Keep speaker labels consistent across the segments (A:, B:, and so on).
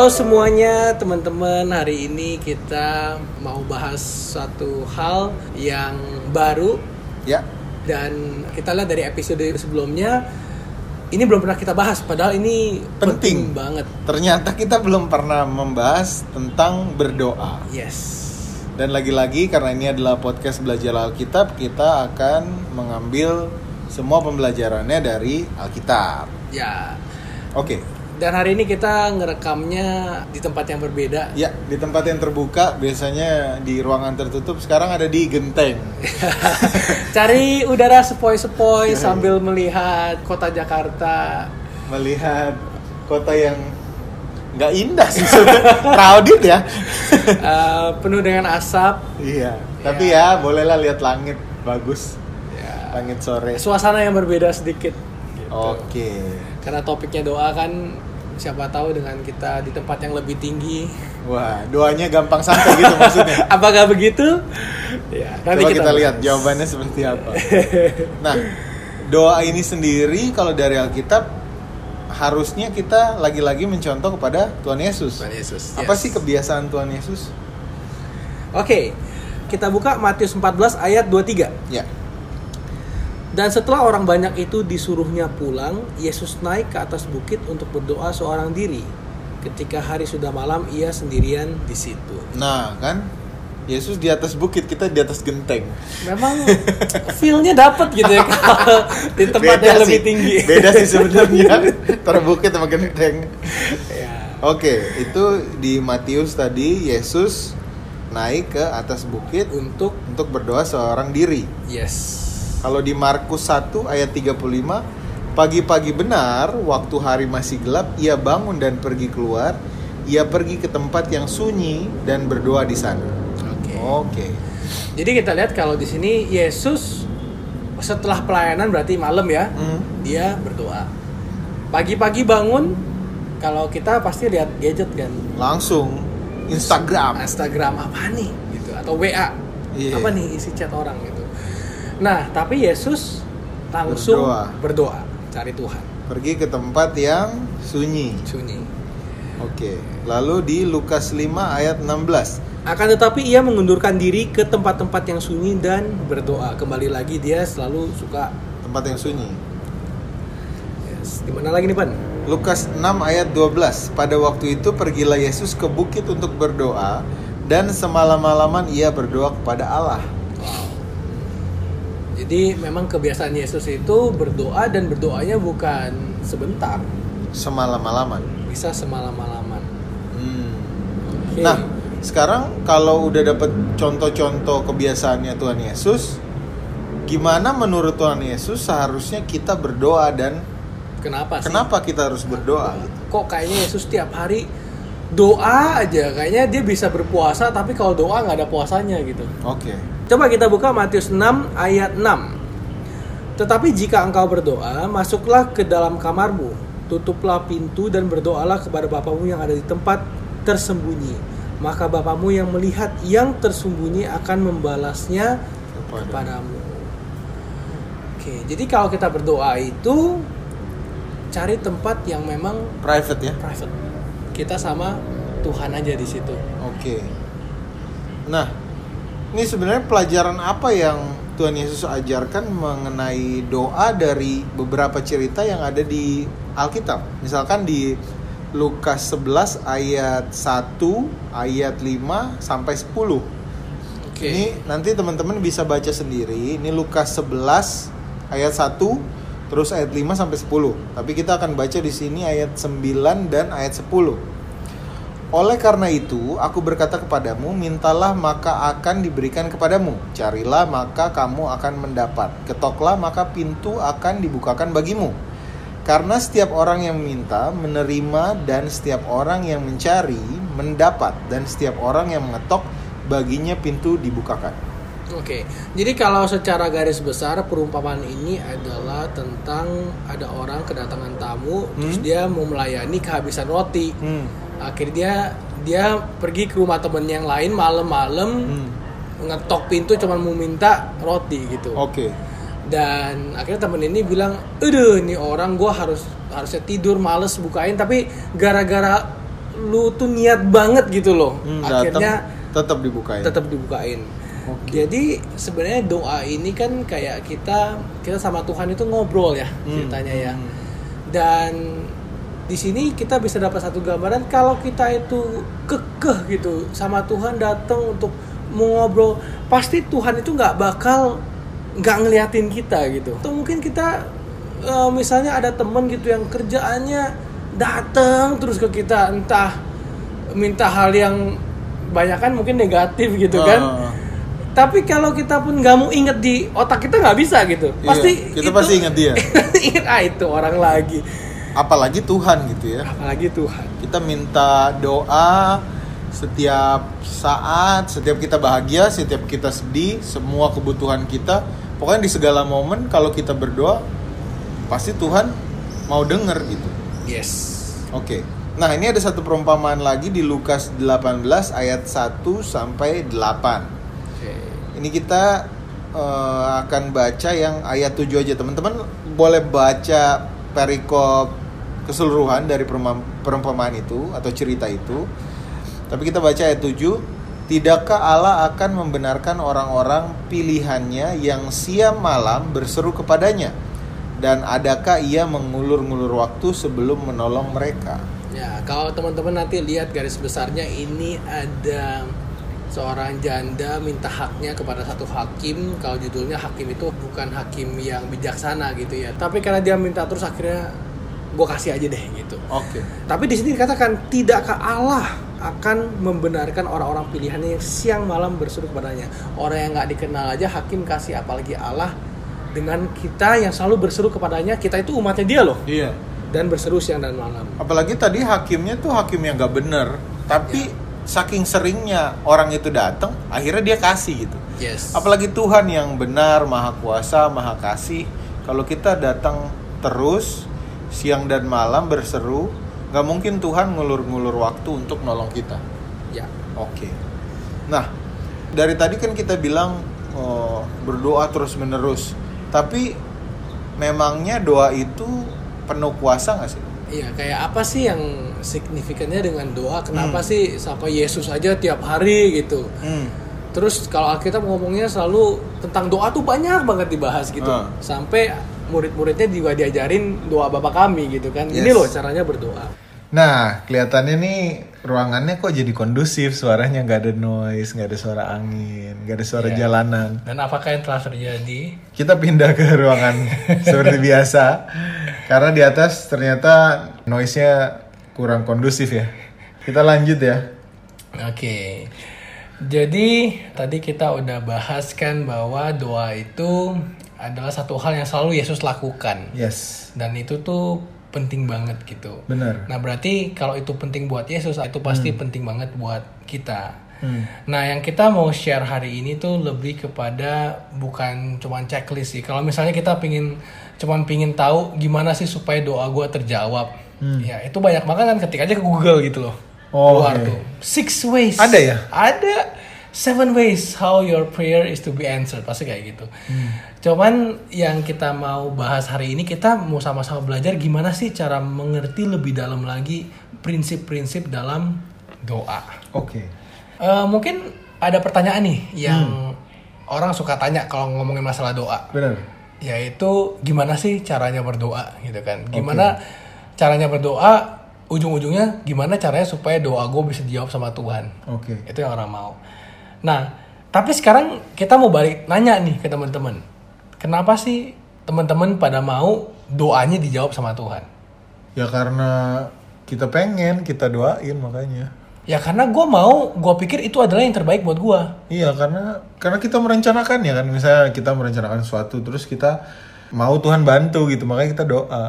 A: Halo semuanya teman-teman. Hari ini kita mau bahas satu hal yang baru.
B: Ya,
A: Dan kita lihat dari episode sebelumnya Ini belum pernah kita bahas Padahal ini penting,
B: Penting.
A: banget.
B: Ternyata kita belum pernah membahas tentang berdoa.
A: Yes.
B: Dan lagi-lagi karena ini adalah podcast belajar Alkitab, kita akan mengambil semua pembelajarannya dari Alkitab.
A: Ya.
B: Oke,
A: Dan hari ini kita ngerekamnya di tempat yang berbeda
B: ya di tempat yang terbuka biasanya di ruangan tertutup sekarang ada di genteng.
A: Cari udara sepoi-sepoi sambil melihat kota Jakarta
B: Melihat kota yang nggak indah sih crowded ya.
A: eh, Penuh dengan asap
B: iya, tapi ya bolehlah lihat langit bagus,
A: ya,
B: langit sore.
A: Suasana yang berbeda sedikit gitu.
B: Oke.
A: karena topiknya doa kan siapa tahu dengan kita di tempat yang lebih tinggi
B: Wah, doanya gampang sampai gitu maksudnya.
A: apakah begitu ya nanti
B: Coba kita, lihat
A: bahas.
B: jawabannya seperti apa. Nah, doa ini sendiri kalau dari Alkitab harusnya kita lagi-lagi mencontoh kepada Tuhan Yesus.
A: Tuhan Yesus
B: Apa
A: yes.
B: sih kebiasaan Tuhan Yesus?
A: oke kita buka Matius 14 ayat 23
B: Ya.
A: Dan setelah orang banyak itu disuruhnya pulang Yesus naik ke atas bukit untuk berdoa seorang diri ketika hari sudah malam ia sendirian di situ
B: Nah, kan Yesus di atas bukit, kita di atas genteng.
A: memang feel-nya dapet gitu ya di tempat yang
B: sih.
A: lebih tinggi
B: Beda sih sebenarnya. Terbukit sama genteng.
A: ya.
B: Oke, itu di Matius tadi Yesus naik ke atas bukit
A: untuk
B: untuk berdoa seorang diri.
A: yes
B: Kalau di Markus 1 ayat 35, pagi-pagi benar waktu hari masih gelap ia bangun dan pergi keluar. Ia pergi ke tempat yang sunyi dan berdoa di sana.
A: oke
B: Oke.
A: Jadi kita lihat kalau di sini Yesus setelah pelayanan berarti malam ya,
B: Hmm.
A: dia berdoa. Pagi-pagi bangun, kalau kita pasti lihat gadget kan,
B: Langsung Instagram.
A: Instagram apa nih gitu atau WA.
B: Iya.
A: Apa nih isi chat orang gitu. Nah, tapi Yesus langsung
B: Berdoa.
A: berdoa, cari Tuhan,
B: Pergi ke tempat yang sunyi.
A: sunyi.
B: Oke. Lalu di Lukas 5 ayat 16.
A: Akan tetapi ia mengundurkan diri ke tempat-tempat yang sunyi dan berdoa. Kembali lagi dia selalu suka
B: Tempat yang sunyi.
A: yes. Di mana lagi nih, Pan?
B: Lukas 6 ayat 12 Pada waktu itu pergilah Yesus ke bukit untuk berdoa Dan semalam-malaman ia berdoa kepada Allah
A: Jadi memang kebiasaan Yesus itu berdoa dan berdoanya bukan sebentar,
B: Semalam-malaman
A: bisa semalam-malaman.
B: Hmm.
A: Oke.
B: Nah sekarang kalau udah dapet contoh-contoh kebiasaannya Tuhan Yesus Gimana menurut Tuhan Yesus seharusnya kita berdoa dan
A: kenapa sih?
B: kenapa kita harus berdoa gitu?
A: Kok kayaknya Yesus tiap hari doa aja, kayaknya dia bisa berpuasa tapi kalau doa nggak ada puasanya gitu.
B: Oke
A: Coba kita buka Matius 6 ayat 6. Tetapi jika engkau berdoa, masuklah ke dalam kamarmu, tutuplah pintu dan berdoalah kepada Bapamu yang ada di tempat tersembunyi. Maka Bapamu yang melihat yang tersembunyi akan membalasnya
B: Kepada-
A: kepadamu. Oke, jadi kalau kita berdoa itu cari tempat yang memang
B: Private ya
A: private. Kita sama Tuhan aja di situ.
B: Oke. Nah, ini sebenarnya pelajaran apa yang Tuhan Yesus ajarkan mengenai doa dari beberapa cerita yang ada di Alkitab. Misalkan di Lukas 11 ayat 1, ayat 5 sampai 10.
A: Oke.
B: Ini nanti teman-teman bisa baca sendiri. Ini Lukas 11 ayat 1 terus ayat 5 sampai 10. Tapi kita akan baca di sini ayat 9 dan ayat 10. Oleh karena itu, aku berkata kepadamu, mintalah maka akan diberikan kepadamu. Carilah maka kamu akan mendapat. Ketoklah maka pintu akan dibukakan bagimu. Karena setiap orang yang meminta menerima dan setiap orang yang mencari mendapat dan setiap orang yang mengetok baginya pintu dibukakan.
A: Oke, jadi kalau secara garis besar perumpamaan ini adalah tentang ada orang kedatangan tamu, terus
B: Hmm.
A: dia mau melayani kehabisan roti.
B: Hmm.
A: Akhirnya dia dia pergi ke rumah temen yang lain malam-malam
B: Hmm.
A: ngetok pintu cuma mau minta roti gitu.
B: Oke.
A: Dan akhirnya temen ini bilang, "Aduh, ini orang gua harus harusnya tidur males bukain tapi gara-gara lu tuh niat banget gitu loh
B: Hmm,
A: akhirnya
B: tetap dibukain.
A: tetap dibukain
B: Oke.
A: jadi sebenarnya doa ini kan kayak kita kita sama Tuhan itu ngobrol ya
B: Hmm,
A: ceritanya ya
B: hmm.
A: dan di sini kita bisa dapat satu gambaran kalau kita itu kekeh gitu sama Tuhan datang untuk mau ngobrol pasti Tuhan itu nggak bakal nggak ngeliatin kita gitu atau mungkin kita eh, misalnya ada temen gitu yang kerjaannya datang terus ke kita entah minta hal yang banyak kan mungkin negatif gitu kan
B: Ah.
A: Tapi kalau kita pun nggak mau inget di otak kita nggak bisa gitu
B: Iya,
A: pasti
B: kita pasti inget dia.
A: inget ah itu orang lagi
B: Apalagi Tuhan gitu ya.
A: apalagi Tuhan
B: Kita minta doa setiap saat, setiap kita bahagia, setiap kita sedih, semua kebutuhan kita. Pokoknya di segala momen kalau kita berdoa pasti Tuhan mau denger gitu.
A: yes
B: Oke. Nah, ini ada satu perumpamaan lagi di Lukas 18 ayat 1 sampai 8. Ini kita eh, akan baca yang ayat 7 aja. Teman-teman boleh baca perikop keseluruhan dari perumpamaan itu atau cerita itu. Tapi kita baca ayat 7. Tidakkah Allah akan membenarkan orang-orang pilihannya yang siang malam berseru kepadanya? Dan adakah ia mengulur-ngulur waktu sebelum menolong mereka?
A: Ya, kalau teman-teman nanti lihat garis besarnya ini ada seorang janda minta haknya kepada satu hakim. Kalau judulnya hakim itu bukan hakim yang bijaksana gitu ya. Tapi karena dia minta terus akhirnya gue kasih aja deh gitu.
B: Oke.
A: Tapi di sini dikatakan tidakkah Allah akan membenarkan orang-orang pilihannya yang siang malam berseru kepadanya. Orang yang nggak dikenal aja hakim kasih apalagi Allah dengan kita yang selalu berseru kepadanya. Kita itu umatnya dia loh
B: Iya.
A: dan berseru siang dan malam.
B: Apalagi tadi hakimnya tuh hakim yang gak bener, tapi saking seringnya orang itu datang, akhirnya dia kasih gitu.
A: Yes.
B: Apalagi Tuhan yang benar, maha kuasa, maha kasih. Kalau kita datang terus siang dan malam berseru, nggak mungkin Tuhan ngulur-ngulur waktu untuk nolong kita.
A: Ya.
B: Oke. Nah, dari tadi kan kita bilang oh, berdoa terus menerus, tapi memangnya doa itu penuh kuasa nggak sih?
A: Iya, kayak apa sih yang signifikannya dengan doa? Kenapa
B: Hmm.
A: sih sampai Yesus aja tiap hari gitu?
B: Hmm.
A: Terus kalau Alkitab ngomongnya selalu tentang doa tuh banyak banget dibahas gitu.
B: Ah.
A: Sampai murid-muridnya juga diajarin doa Bapa kami gitu kan. Ini
B: Yes.
A: loh caranya berdoa.
B: Nah, kelihatannya nih ruangannya kok jadi kondusif, suaranya nggak ada noise, nggak ada suara angin, nggak ada suara
A: Iya.
B: jalanan.
A: Dan apakah yang telah terjadi?
B: Kita pindah ke ruangan seperti biasa, karena di atas ternyata noise-nya kurang kondusif ya. Kita lanjut ya.
A: Oke. Jadi tadi kita udah bahas kan bahwa doa itu adalah satu hal yang selalu Yesus lakukan.
B: Yes,
A: Dan itu tuh penting banget gitu.
B: benar.
A: Nah berarti kalau itu penting buat Yesus itu pasti penting banget buat kita.
B: Hmm.
A: Nah yang kita mau share hari ini tuh lebih kepada bukan cuman checklist sih. Kalau misalnya kita pingin cuman pingin tahu gimana sih supaya doa gua terjawab, ya itu banyak banget kan ketik aja ke Google gitu loh.
B: Oh,
A: Keluar
B: iya.
A: tuh six ways.
B: Ada ya?
A: Ada seven ways how your prayer is to be answered pasti kayak gitu. Cuman yang kita mau bahas hari ini kita mau sama-sama belajar gimana sih cara mengerti lebih dalam lagi prinsip-prinsip dalam doa.
B: Oke.
A: Eh, mungkin ada pertanyaan nih yang orang suka tanya kalau ngomongin masalah doa,
B: Benar.
A: yaitu gimana sih caranya berdoa gitu kan? Gimana caranya berdoa? Ujung-ujungnya gimana caranya supaya doa gue bisa dijawab sama Tuhan?
B: Oke.
A: Itu yang orang mau. Nah, tapi sekarang kita mau balik nanya nih ke teman-teman. Kenapa sih teman-teman pada mau doanya dijawab sama Tuhan?
B: Ya karena kita pengen, kita doain makanya.
A: Ya karena gue mau, gue pikir itu adalah yang terbaik buat gue.
B: Iya karena karena kita merencanakan ya kan misalnya kita merencanakan sesuatu terus kita mau Tuhan bantu gitu makanya kita doa.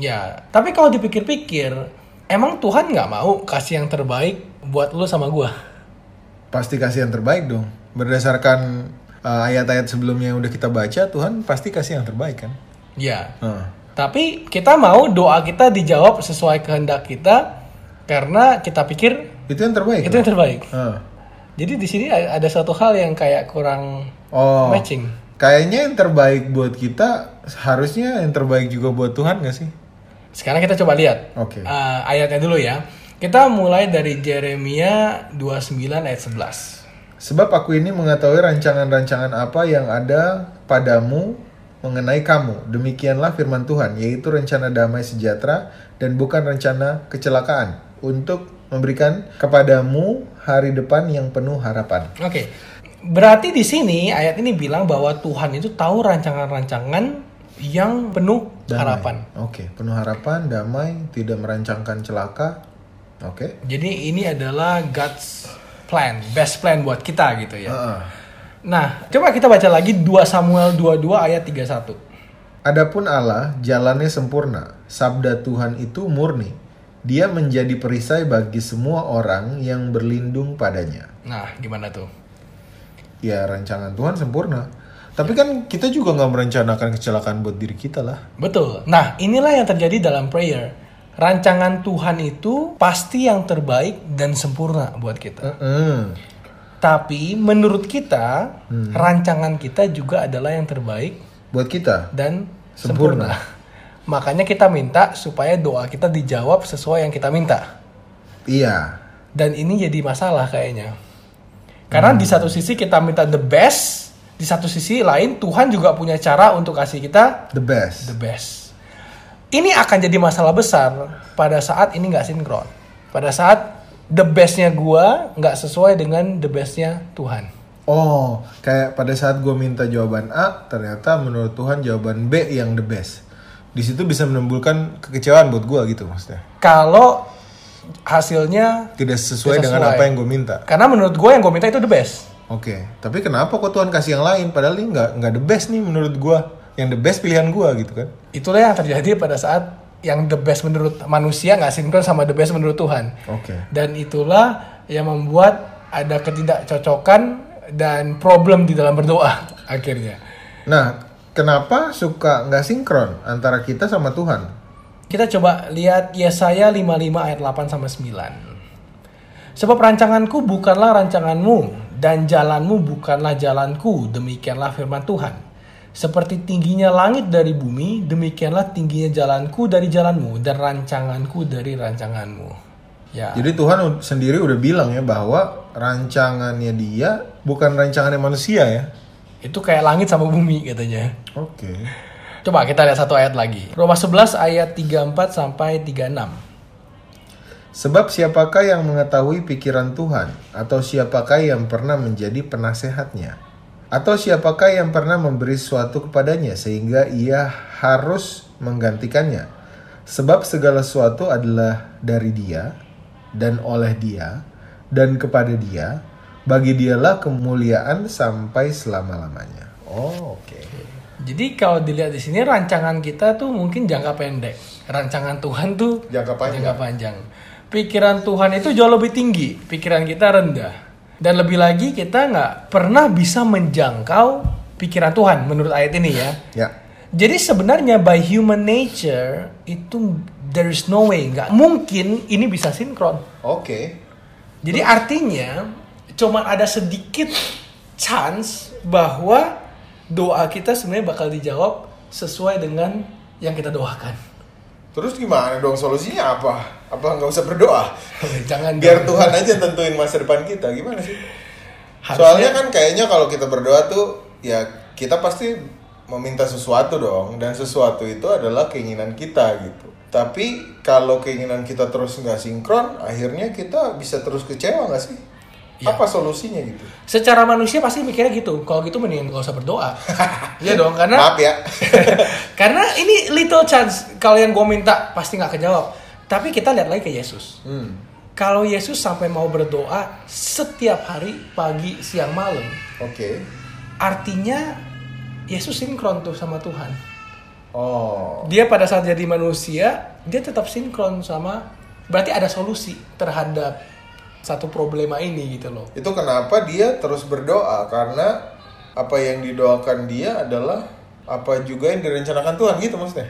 A: Ya, tapi kalau dipikir-pikir, emang Tuhan nggak mau kasih yang terbaik buat lu sama gue?
B: Pasti kasih yang terbaik dong. Berdasarkan uh, ayat-ayat sebelumnya yang udah kita baca Tuhan pasti kasih yang terbaik kan.
A: Ya.
B: Heeh.
A: Tapi kita mau doa kita dijawab sesuai kehendak kita karena kita pikir
B: itu yang terbaik.
A: itu yang terbaik.
B: Heeh.
A: Jadi di sini ada satu hal yang kayak kurang
B: Oh.
A: matching.
B: Kayaknya yang terbaik buat kita harusnya yang terbaik juga buat Tuhan gak sih?
A: Sekarang kita coba lihat
B: Oke.
A: uh, ayatnya dulu ya. Kita mulai dari Jeremia 29 ayat 11.
B: Sebab aku ini mengetahui rancangan-rancangan apa yang ada padamu mengenai kamu. Demikianlah firman Tuhan, yaitu rencana damai sejahtera dan bukan rencana kecelakaan untuk memberikan kepadamu hari depan yang penuh harapan.
A: Oke. Berarti di sini ayat ini bilang bahwa Tuhan itu tahu rancangan-rancangan yang penuh
B: Damai.
A: harapan.
B: Oke, penuh harapan, damai, tidak merancangkan celaka. Oke.
A: Jadi ini adalah God's plan, best plan buat kita gitu ya.
B: Heeh.
A: Nah, coba kita baca lagi 2 Samuel 22 ayat 31.
B: Adapun Allah jalannya sempurna, sabda Tuhan itu murni. Dia menjadi perisai bagi semua orang yang berlindung padanya.
A: Nah, gimana tuh?
B: Ya rancangan Tuhan sempurna. Tapi kan kita juga nggak merencanakan kecelakaan buat diri kita lah.
A: Betul. Nah, inilah yang terjadi dalam prayer. Rancangan Tuhan itu pasti yang terbaik dan sempurna buat kita.
B: Mm.
A: Tapi menurut kita, rancangan kita juga adalah yang terbaik
B: Buat kita.
A: dan
B: Sempurna.
A: sempurna. Makanya kita minta supaya doa kita dijawab sesuai yang kita minta.
B: Iya.
A: Dan ini jadi masalah kayaknya. Karena di satu sisi kita minta the best, di satu sisi lain Tuhan juga punya cara untuk kasih kita
B: The best.
A: the best. Ini akan jadi masalah besar pada saat ini nggak sinkron. Pada saat the bestnya gua nggak sesuai dengan the bestnya Tuhan.
B: Oh, kayak pada saat gue minta jawaban A, ternyata menurut Tuhan jawaban B yang the best. Di situ bisa menimbulkan kekecewaan buat gue gitu maksudnya.
A: Kalau hasilnya
B: Tidak sesuai,
A: Tidak
B: dengan
A: sesuai.
B: apa yang gue minta.
A: karena menurut gue yang gue minta itu the best.
B: Oke, tapi kenapa kok Tuhan kasih yang lain? Padahal ini nggak nggak the best nih menurut gue. Yang the best pilihan gue gitu kan?
A: Itulah yang terjadi pada saat yang the best menurut manusia nggak sinkron sama the best menurut Tuhan.
B: Oke.
A: Dan itulah yang membuat ada ketidakcocokan dan problem di dalam berdoa akhirnya.
B: Nah, kenapa suka nggak sinkron antara kita sama Tuhan?
A: Kita coba lihat Yesaya 55 ayat 8 sampai 9. Sebab rancanganku bukanlah rancanganmu dan jalanmu bukanlah jalanku, demikianlah firman Tuhan. Seperti tingginya langit dari bumi, demikianlah tingginya jalanku dari jalanmu dan rancanganku dari rancanganmu. Ya.
B: Jadi Tuhan sendiri udah bilang ya bahwa rancangannya dia bukan rancangannya manusia ya.
A: Itu kayak langit sama bumi katanya.
B: Oke.
A: Coba kita lihat satu ayat lagi. Roma 11 ayat 34 sampai 36.
B: Sebab siapakah yang mengetahui pikiran Tuhan atau siapakah yang pernah menjadi penasehatnya? Atau siapakah yang pernah memberi sesuatu kepadanya sehingga ia harus menggantikannya? Sebab segala sesuatu adalah dari dia dan oleh dia dan kepada dia. Bagi dialah kemuliaan sampai selama-lamanya. Oh, oke.
A: Jadi kalau dilihat di sini rancangan kita tuh mungkin jangka pendek. Rancangan Tuhan tuh
B: Jangka panjang.
A: jangka panjang. Pikiran Tuhan itu jauh lebih tinggi, pikiran kita rendah. Dan lebih lagi kita nggak pernah bisa menjangkau pikiran Tuhan menurut ayat ini ya.
B: Ya.
A: Jadi sebenarnya by human nature itu there is no way nggak mungkin ini bisa sinkron.
B: Oke.
A: Jadi artinya cuma ada sedikit chance bahwa doa kita sebenarnya bakal dijawab sesuai dengan yang kita doakan.
B: Terus gimana dong solusinya apa? Apa nggak usah berdoa?
A: Jangan
B: Biar
A: dong.
B: Tuhan aja tentuin masa depan kita. Gimana sih?
A: Harusnya-
B: Soalnya kan kayaknya kalau kita berdoa tuh ya kita pasti meminta sesuatu dong dan sesuatu itu adalah keinginan kita gitu. Tapi kalau keinginan kita terus nggak sinkron, akhirnya kita bisa terus kecewa nggak sih?
A: Ya.
B: Apa solusinya gitu?
A: secara manusia pasti mikirnya gitu. Kalau gitu mendingan gak usah berdoa. Iya dong, karena
B: Maaf ya.
A: karena ini little chance kalau yang gue minta pasti nggak kejawab. Tapi kita lihat lagi ke Yesus.
B: Hmm.
A: Kalau Yesus sampai mau berdoa setiap hari pagi, siang, malam,
B: Oke.
A: artinya Yesus sinkron tuh sama Tuhan.
B: Oh.
A: Dia pada saat jadi manusia, dia tetap sinkron sama berarti ada solusi terhadap satu problema ini gitu loh.
B: Itu kenapa dia terus berdoa karena apa yang didoakan dia adalah apa juga yang direncanakan Tuhan gitu maksudnya.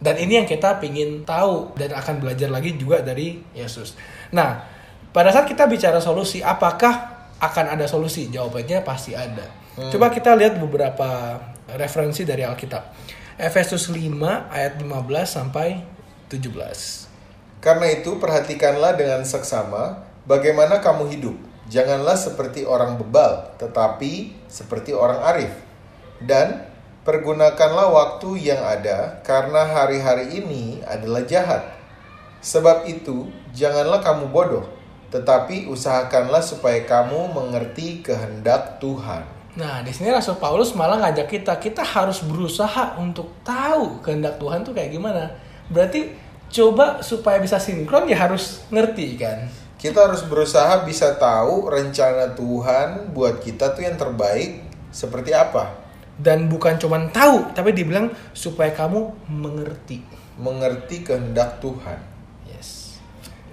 A: Dan ini yang kita pingin tahu dan akan belajar lagi juga dari Yesus. Nah, pada saat kita bicara solusi, apakah akan ada solusi? Jawabannya pasti ada. Coba kita lihat beberapa referensi dari Alkitab. Efesus 5 ayat 15 sampai 17.
B: Karena itu perhatikanlah dengan seksama bagaimana kamu hidup. Janganlah seperti orang bebal, tetapi seperti orang arif. Dan pergunakanlah waktu yang ada karena hari-hari ini adalah jahat. Sebab itu, janganlah kamu bodoh, tetapi usahakanlah supaya kamu mengerti kehendak Tuhan.
A: Nah, di sini Rasul Paulus malah ngajak kita, kita harus berusaha untuk tahu kehendak Tuhan tuh kayak gimana. Berarti coba supaya bisa sinkron ya harus ngerti kan.
B: Kita harus berusaha bisa tahu rencana Tuhan buat kita tuh yang terbaik seperti apa.
A: Dan bukan cuma tahu, tapi dibilang supaya kamu mengerti.
B: Mengerti kehendak Tuhan.
A: Yes.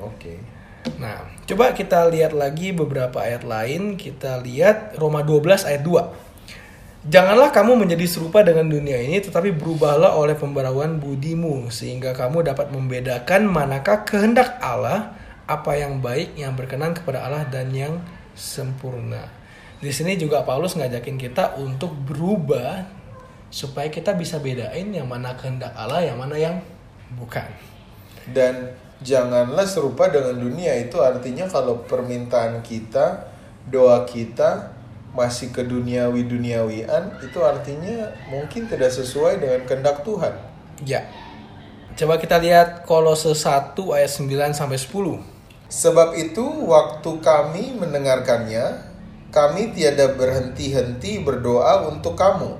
B: Oke.
A: Nah, coba kita lihat lagi beberapa ayat lain. Kita lihat Roma 12 ayat 2. Janganlah kamu menjadi serupa dengan dunia ini, tetapi berubahlah oleh pembaruan budimu, sehingga kamu dapat membedakan manakah kehendak Allah, apa yang baik, yang berkenan kepada Allah, dan yang sempurna. Di sini juga Paulus ngajakin kita untuk berubah, supaya kita bisa bedain yang mana kehendak Allah, yang mana yang bukan.
B: Dan janganlah serupa dengan dunia itu artinya kalau permintaan kita, doa kita masih ke duniawi duniawian itu artinya mungkin tidak sesuai dengan kehendak Tuhan.
A: Ya. Coba kita lihat Kolose 1 ayat 9 sampai 10.
B: Sebab itu waktu kami mendengarkannya, kami tiada berhenti-henti berdoa untuk kamu.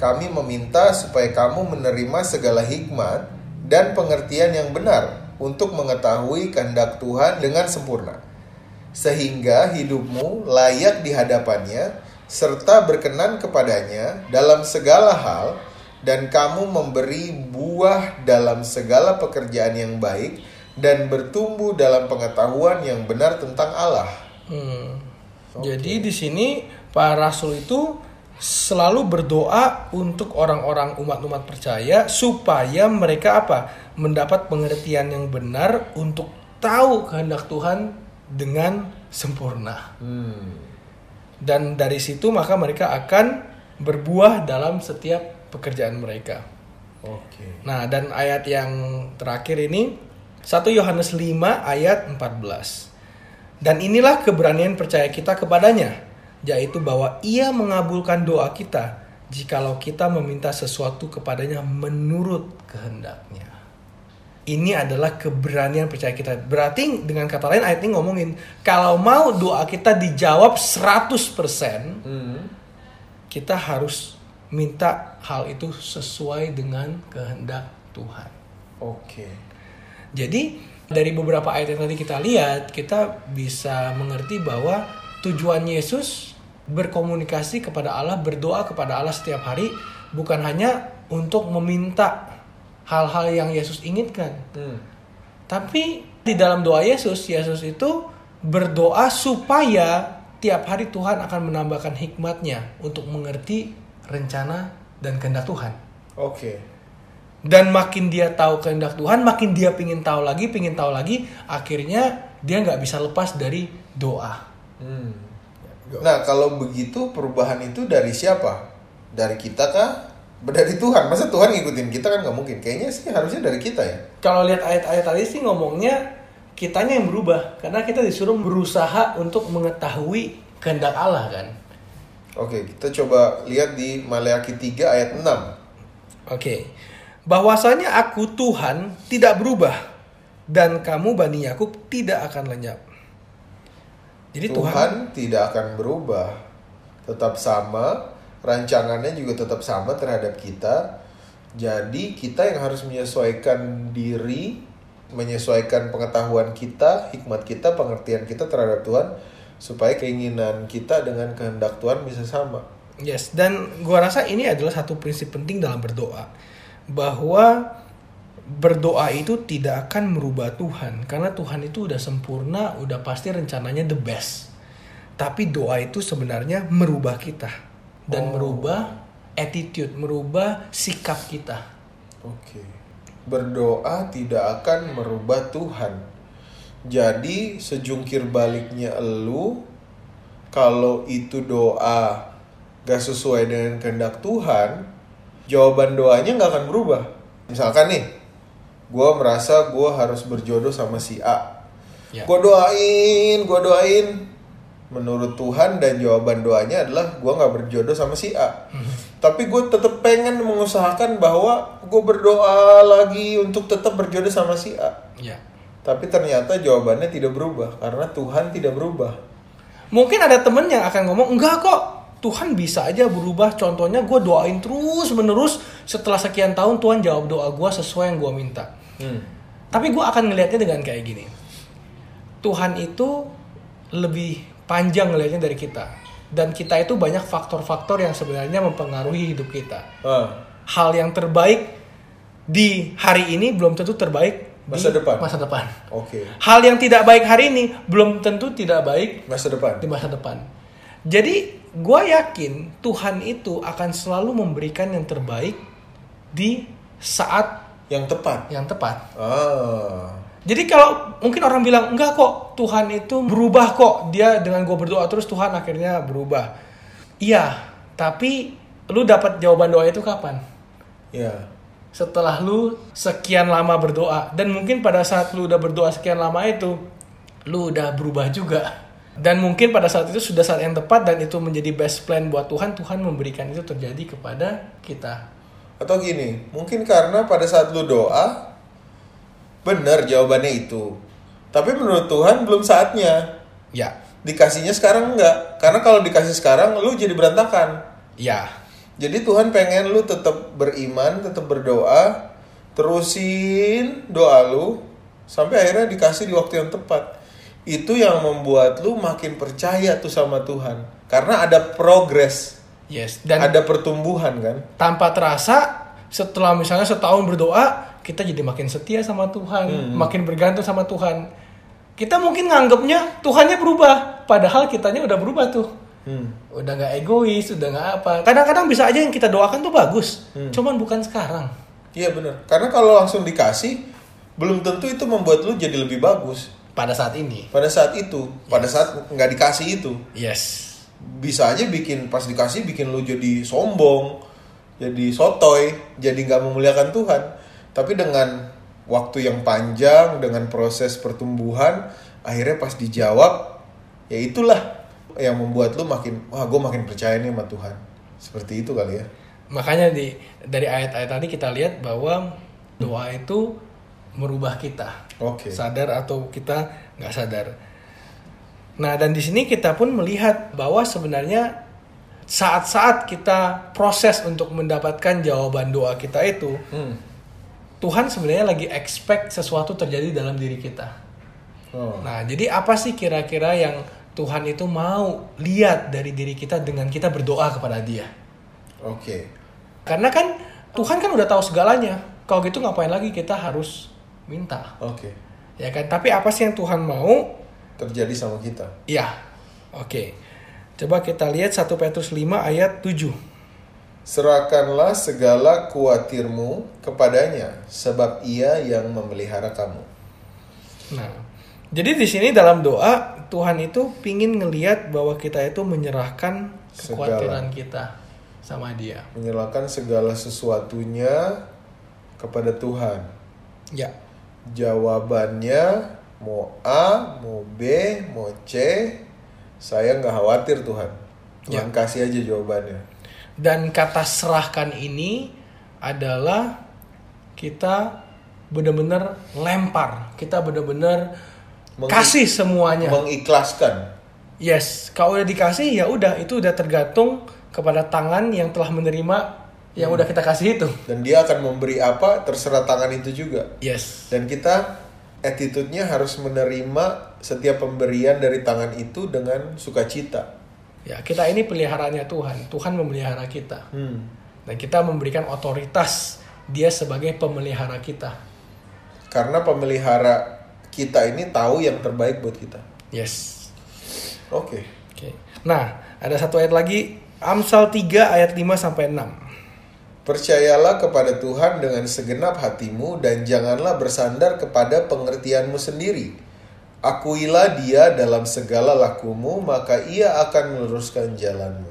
B: Kami meminta supaya kamu menerima segala hikmat dan pengertian yang benar untuk mengetahui kehendak Tuhan dengan sempurna. Sehingga hidupmu layak di hadapannya serta berkenan kepadanya dalam segala hal dan kamu memberi buah dalam segala pekerjaan yang baik dan bertumbuh dalam pengetahuan yang benar tentang Allah.
A: Hmm. Jadi di sini para rasul itu selalu berdoa untuk orang-orang umat-umat percaya supaya mereka apa? mendapat pengertian yang benar untuk tahu kehendak Tuhan dengan sempurna.
B: Hmm.
A: Dan dari situ maka mereka akan berbuah dalam setiap pekerjaan mereka.
B: Oke.
A: Nah, dan ayat yang terakhir ini 1 Yohanes 5 ayat 14. Dan inilah keberanian percaya kita kepadanya, yaitu bahwa ia mengabulkan doa kita jikalau kita meminta sesuatu kepadanya menurut kehendaknya. Ini adalah keberanian percaya kita. Berarti dengan kata lain ayat ini ngomongin kalau mau doa kita dijawab 100%,
B: Hmm.
A: kita harus minta hal itu sesuai dengan kehendak Tuhan.
B: Oke.
A: Jadi dari beberapa ayat yang tadi kita lihat, kita bisa mengerti bahwa tujuan Yesus berkomunikasi kepada Allah, berdoa kepada Allah setiap hari bukan hanya untuk meminta hal-hal yang Yesus inginkan,
B: Hmm.
A: tapi di dalam doa Yesus, Yesus itu berdoa supaya tiap hari Tuhan akan menambahkan hikmatnya untuk mengerti rencana dan kehendak Tuhan.
B: Oke.
A: Dan makin dia tahu kehendak Tuhan, makin dia pingin tahu lagi, pingin tahu lagi, akhirnya dia nggak bisa lepas dari doa.
B: Hmm. Nah, kalau begitu perubahan itu dari siapa? Dari kita kah? Dari Tuhan. Masa Tuhan ngikutin kita kan nggak mungkin. Kayaknya sih harusnya dari kita ya.
A: Kalau lihat ayat-ayat tadi sih ngomongnya kitanya yang berubah, karena kita disuruh berusaha untuk mengetahui kehendak Allah kan.
B: Oke, kita coba lihat di Maleakhi 3 ayat 6.
A: Oke. Bahwasanya aku Tuhan tidak berubah dan kamu Bani Yakub tidak akan lenyap. Jadi
B: Tuhan,
A: Tuhan,
B: tidak akan berubah. Tetap sama, rancangannya juga tetap sama terhadap kita. Jadi kita yang harus menyesuaikan diri, menyesuaikan pengetahuan kita, hikmat kita, pengertian kita terhadap Tuhan supaya keinginan kita dengan kehendak Tuhan bisa sama.
A: yes, dan gua rasa ini adalah satu prinsip penting dalam berdoa bahwa berdoa itu tidak akan merubah Tuhan karena Tuhan itu udah sempurna, udah pasti rencananya the best. Tapi doa itu sebenarnya merubah kita dan
B: Oh.
A: merubah attitude, merubah sikap kita.
B: Oke. Berdoa tidak akan merubah Tuhan. Jadi sejungkir baliknya elu kalau itu doa gak sesuai dengan kehendak Tuhan, jawaban doanya nggak akan berubah. Misalkan nih, gue merasa gue harus berjodoh sama si A.
A: Ya.
B: Gue doain, gue doain. Menurut Tuhan dan jawaban doanya adalah gue nggak berjodoh sama si A. Tapi gue tetap pengen mengusahakan bahwa gue berdoa lagi untuk tetap berjodoh sama si A.
A: Ya.
B: Tapi ternyata jawabannya tidak berubah karena Tuhan tidak berubah.
A: Mungkin ada temen yang akan ngomong, enggak kok, Tuhan bisa aja berubah. Contohnya gue doain terus menerus, setelah sekian tahun Tuhan jawab doa gue sesuai yang gue minta.
B: Hmm.
A: Tapi gue akan ngelihatnya dengan kayak gini. Tuhan itu lebih panjang ngelihatnya dari kita. Dan kita itu banyak faktor-faktor yang sebenarnya mempengaruhi hidup kita.
B: Ah,
A: Hal yang terbaik di hari ini belum tentu terbaik
B: Masa
A: di
B: depan.
A: Masa depan.
B: Oke.
A: Hal yang tidak baik hari ini belum tentu tidak baik
B: Masa depan.
A: di masa depan. Jadi gue yakin Tuhan itu akan selalu memberikan yang terbaik di saat
B: Yang tepat.
A: yang tepat.
B: Ah.
A: Jadi kalau mungkin orang bilang enggak kok Tuhan itu berubah kok dia dengan gue berdoa terus Tuhan akhirnya berubah. Iya, tapi lu dapat jawaban doa itu kapan?
B: Ya.
A: Setelah lu sekian lama berdoa dan mungkin pada saat lu udah berdoa sekian lama itu lu udah berubah juga. Dan mungkin pada saat itu sudah saat yang tepat dan itu menjadi best plan buat Tuhan, Tuhan memberikan itu terjadi kepada kita.
B: Atau gini, mungkin karena pada saat lu doa benar jawabannya itu. Tapi menurut Tuhan belum saatnya.
A: Ya,
B: Dikasihnya sekarang enggak. Karena kalau dikasih sekarang lu jadi berantakan.
A: ya,
B: Jadi Tuhan pengen lu tetap beriman, tetap berdoa, terusin doa lu sampai akhirnya dikasih di waktu yang tepat. Itu yang membuat lu makin percaya tuh sama Tuhan. Karena ada progres,
A: yes. Dan
B: ada pertumbuhan kan.
A: tanpa terasa setelah misalnya setahun berdoa kita jadi makin setia sama Tuhan makin bergantung sama Tuhan kita mungkin nganggapnya Tuhannya berubah padahal kitanya udah berubah tuh
B: Hmm.
A: udah nggak egois udah nggak apa kadang-kadang bisa aja yang kita doakan tuh bagus cuman bukan sekarang
B: Iya bener. Karena kalau langsung dikasih, belum tentu itu membuat lu jadi lebih bagus.
A: Pada saat ini
B: Pada saat itu, pada saat nggak dikasih itu,
A: yes
B: bisa aja bikin pas dikasih bikin lu jadi sombong, jadi sotoy, jadi nggak memuliakan Tuhan. Tapi dengan waktu yang panjang, dengan proses pertumbuhan, akhirnya pas dijawab, ya itulah yang membuat lu makin, wah gue makin percaya nih sama Tuhan. Seperti itu kali ya.
A: makanya di dari ayat-ayat tadi kita lihat bahwa doa itu merubah kita
B: Oke.
A: sadar atau kita nggak sadar. Nah dan di sini kita pun melihat bahwa sebenarnya saat-saat kita proses untuk mendapatkan jawaban doa kita itu
B: Hmm.
A: Tuhan sebenarnya lagi expect sesuatu terjadi dalam diri kita.
B: Oh.
A: Nah jadi apa sih kira-kira yang Tuhan itu mau lihat dari diri kita dengan kita berdoa kepada Dia?
B: Oke.
A: Karena kan Tuhan kan udah tahu segalanya. Kalau gitu ngapain lagi kita harus minta?
B: Oke.
A: Ya kan? Tapi apa sih yang Tuhan mau?
B: Terjadi sama kita.
A: Ya, oke. Coba kita lihat 1 Petrus 5 ayat 7.
B: Serahkanlah segala kuatirmu kepadanya, sebab ia yang memelihara kamu.
A: Nah, jadi di sini dalam doa Tuhan itu pingin ngeliat bahwa kita itu menyerahkan kekhawatiran kita sama Dia.
B: Menyerahkan segala sesuatunya kepada Tuhan.
A: Ya,
B: Jawabannya mau A, mau B, mau C, saya nggak khawatir Tuhan. Tuhan kasih aja jawabannya.
A: dan kata serahkan ini adalah kita benar-benar lempar, kita benar-benar kasih semuanya.
B: Mengikhlaskan.
A: Yes, kalau udah dikasih ya udah itu udah tergantung kepada tangan yang telah menerima yang udah kita kasih itu.
B: Dan dia akan memberi apa terserah tangan itu juga.
A: Yes.
B: Dan kita attitude-nya harus menerima setiap pemberian dari tangan itu dengan sukacita.
A: Ya, kita ini peliharaannya Tuhan. Tuhan memelihara kita.
B: Hmm.
A: Dan kita memberikan otoritas dia sebagai pemelihara kita.
B: Karena pemelihara kita ini tahu yang terbaik buat kita.
A: Yes.
B: Oke.
A: Oke. Nah, ada satu ayat lagi Amsal 3 ayat 5 sampai 6.
B: Percayalah kepada Tuhan dengan segenap hatimu dan janganlah bersandar kepada pengertianmu sendiri. Akuilah dia dalam segala lakumu, maka ia akan meluruskan jalanmu.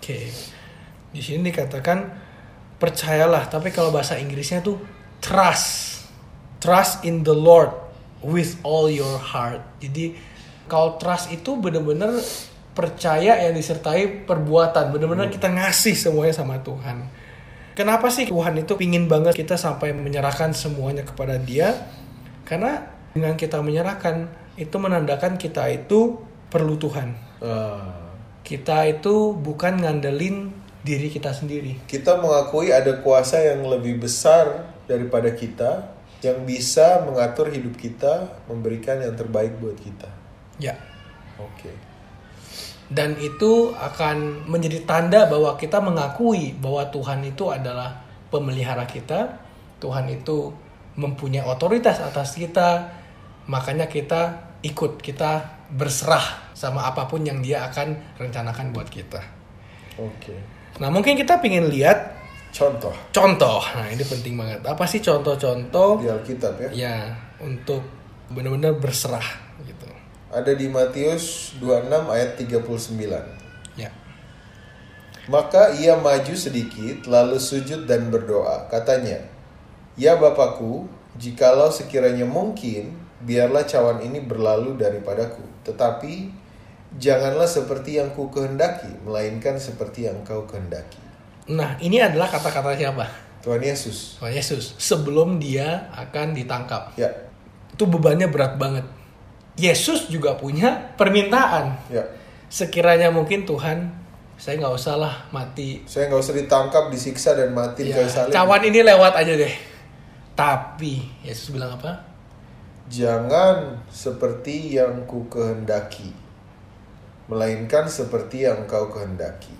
A: Oke. Di sini dikatakan percayalah, tapi kalau bahasa Inggrisnya tuh trust. trust in the Lord with all your heart. Jadi kalau trust itu benar-benar percaya yang disertai perbuatan, benar-benar kita ngasih semuanya sama Tuhan. Kenapa sih Tuhan itu pingin banget kita sampai menyerahkan semuanya kepada Dia? Karena dengan kita menyerahkan itu menandakan kita itu perlu Tuhan.
B: Ah.
A: Kita itu bukan ngandelin diri kita sendiri.
B: kita mengakui ada kuasa yang lebih besar daripada kita yang bisa mengatur hidup kita, memberikan yang terbaik buat kita.
A: Ya.
B: Oke.
A: Dan itu akan menjadi tanda bahwa kita mengakui bahwa Tuhan itu adalah pemelihara kita. Tuhan itu mempunyai otoritas atas kita. Makanya kita ikut, kita berserah sama apa pun yang dia akan rencanakan buat kita.
B: Oke.
A: Nah mungkin kita pingin lihat
B: Contoh
A: contoh. Nah ini penting banget. Apa sih contoh-contoh
B: di Alkitab ya.
A: ya untuk benar-benar berserah.
B: Ada di Matius 26 ayat 39.
A: Ya.
B: Maka ia maju sedikit, lalu sujud dan berdoa. Katanya, Ya Bapakku, jikalau sekiranya mungkin, biarlah cawan ini berlalu daripadaku. Tetapi, janganlah seperti yang ku kehendaki, melainkan seperti yang kau kehendaki.
A: Nah ini adalah kata-kata siapa?
B: Tuhan Yesus.
A: Tuhan Yesus sebelum dia akan ditangkap.
B: Ya,
A: Itu bebannya berat banget. Yesus juga punya permintaan.
B: ya.
A: Sekiranya mungkin Tuhan, saya nggak usah lah mati.
B: Saya nggak usah ditangkap, disiksa, dan mati
A: Ya,
B: salib.
A: cawan ini lewat aja deh. Tapi Yesus bilang apa?
B: Jangan seperti yang ku kehendaki, melainkan seperti yang kau kehendaki.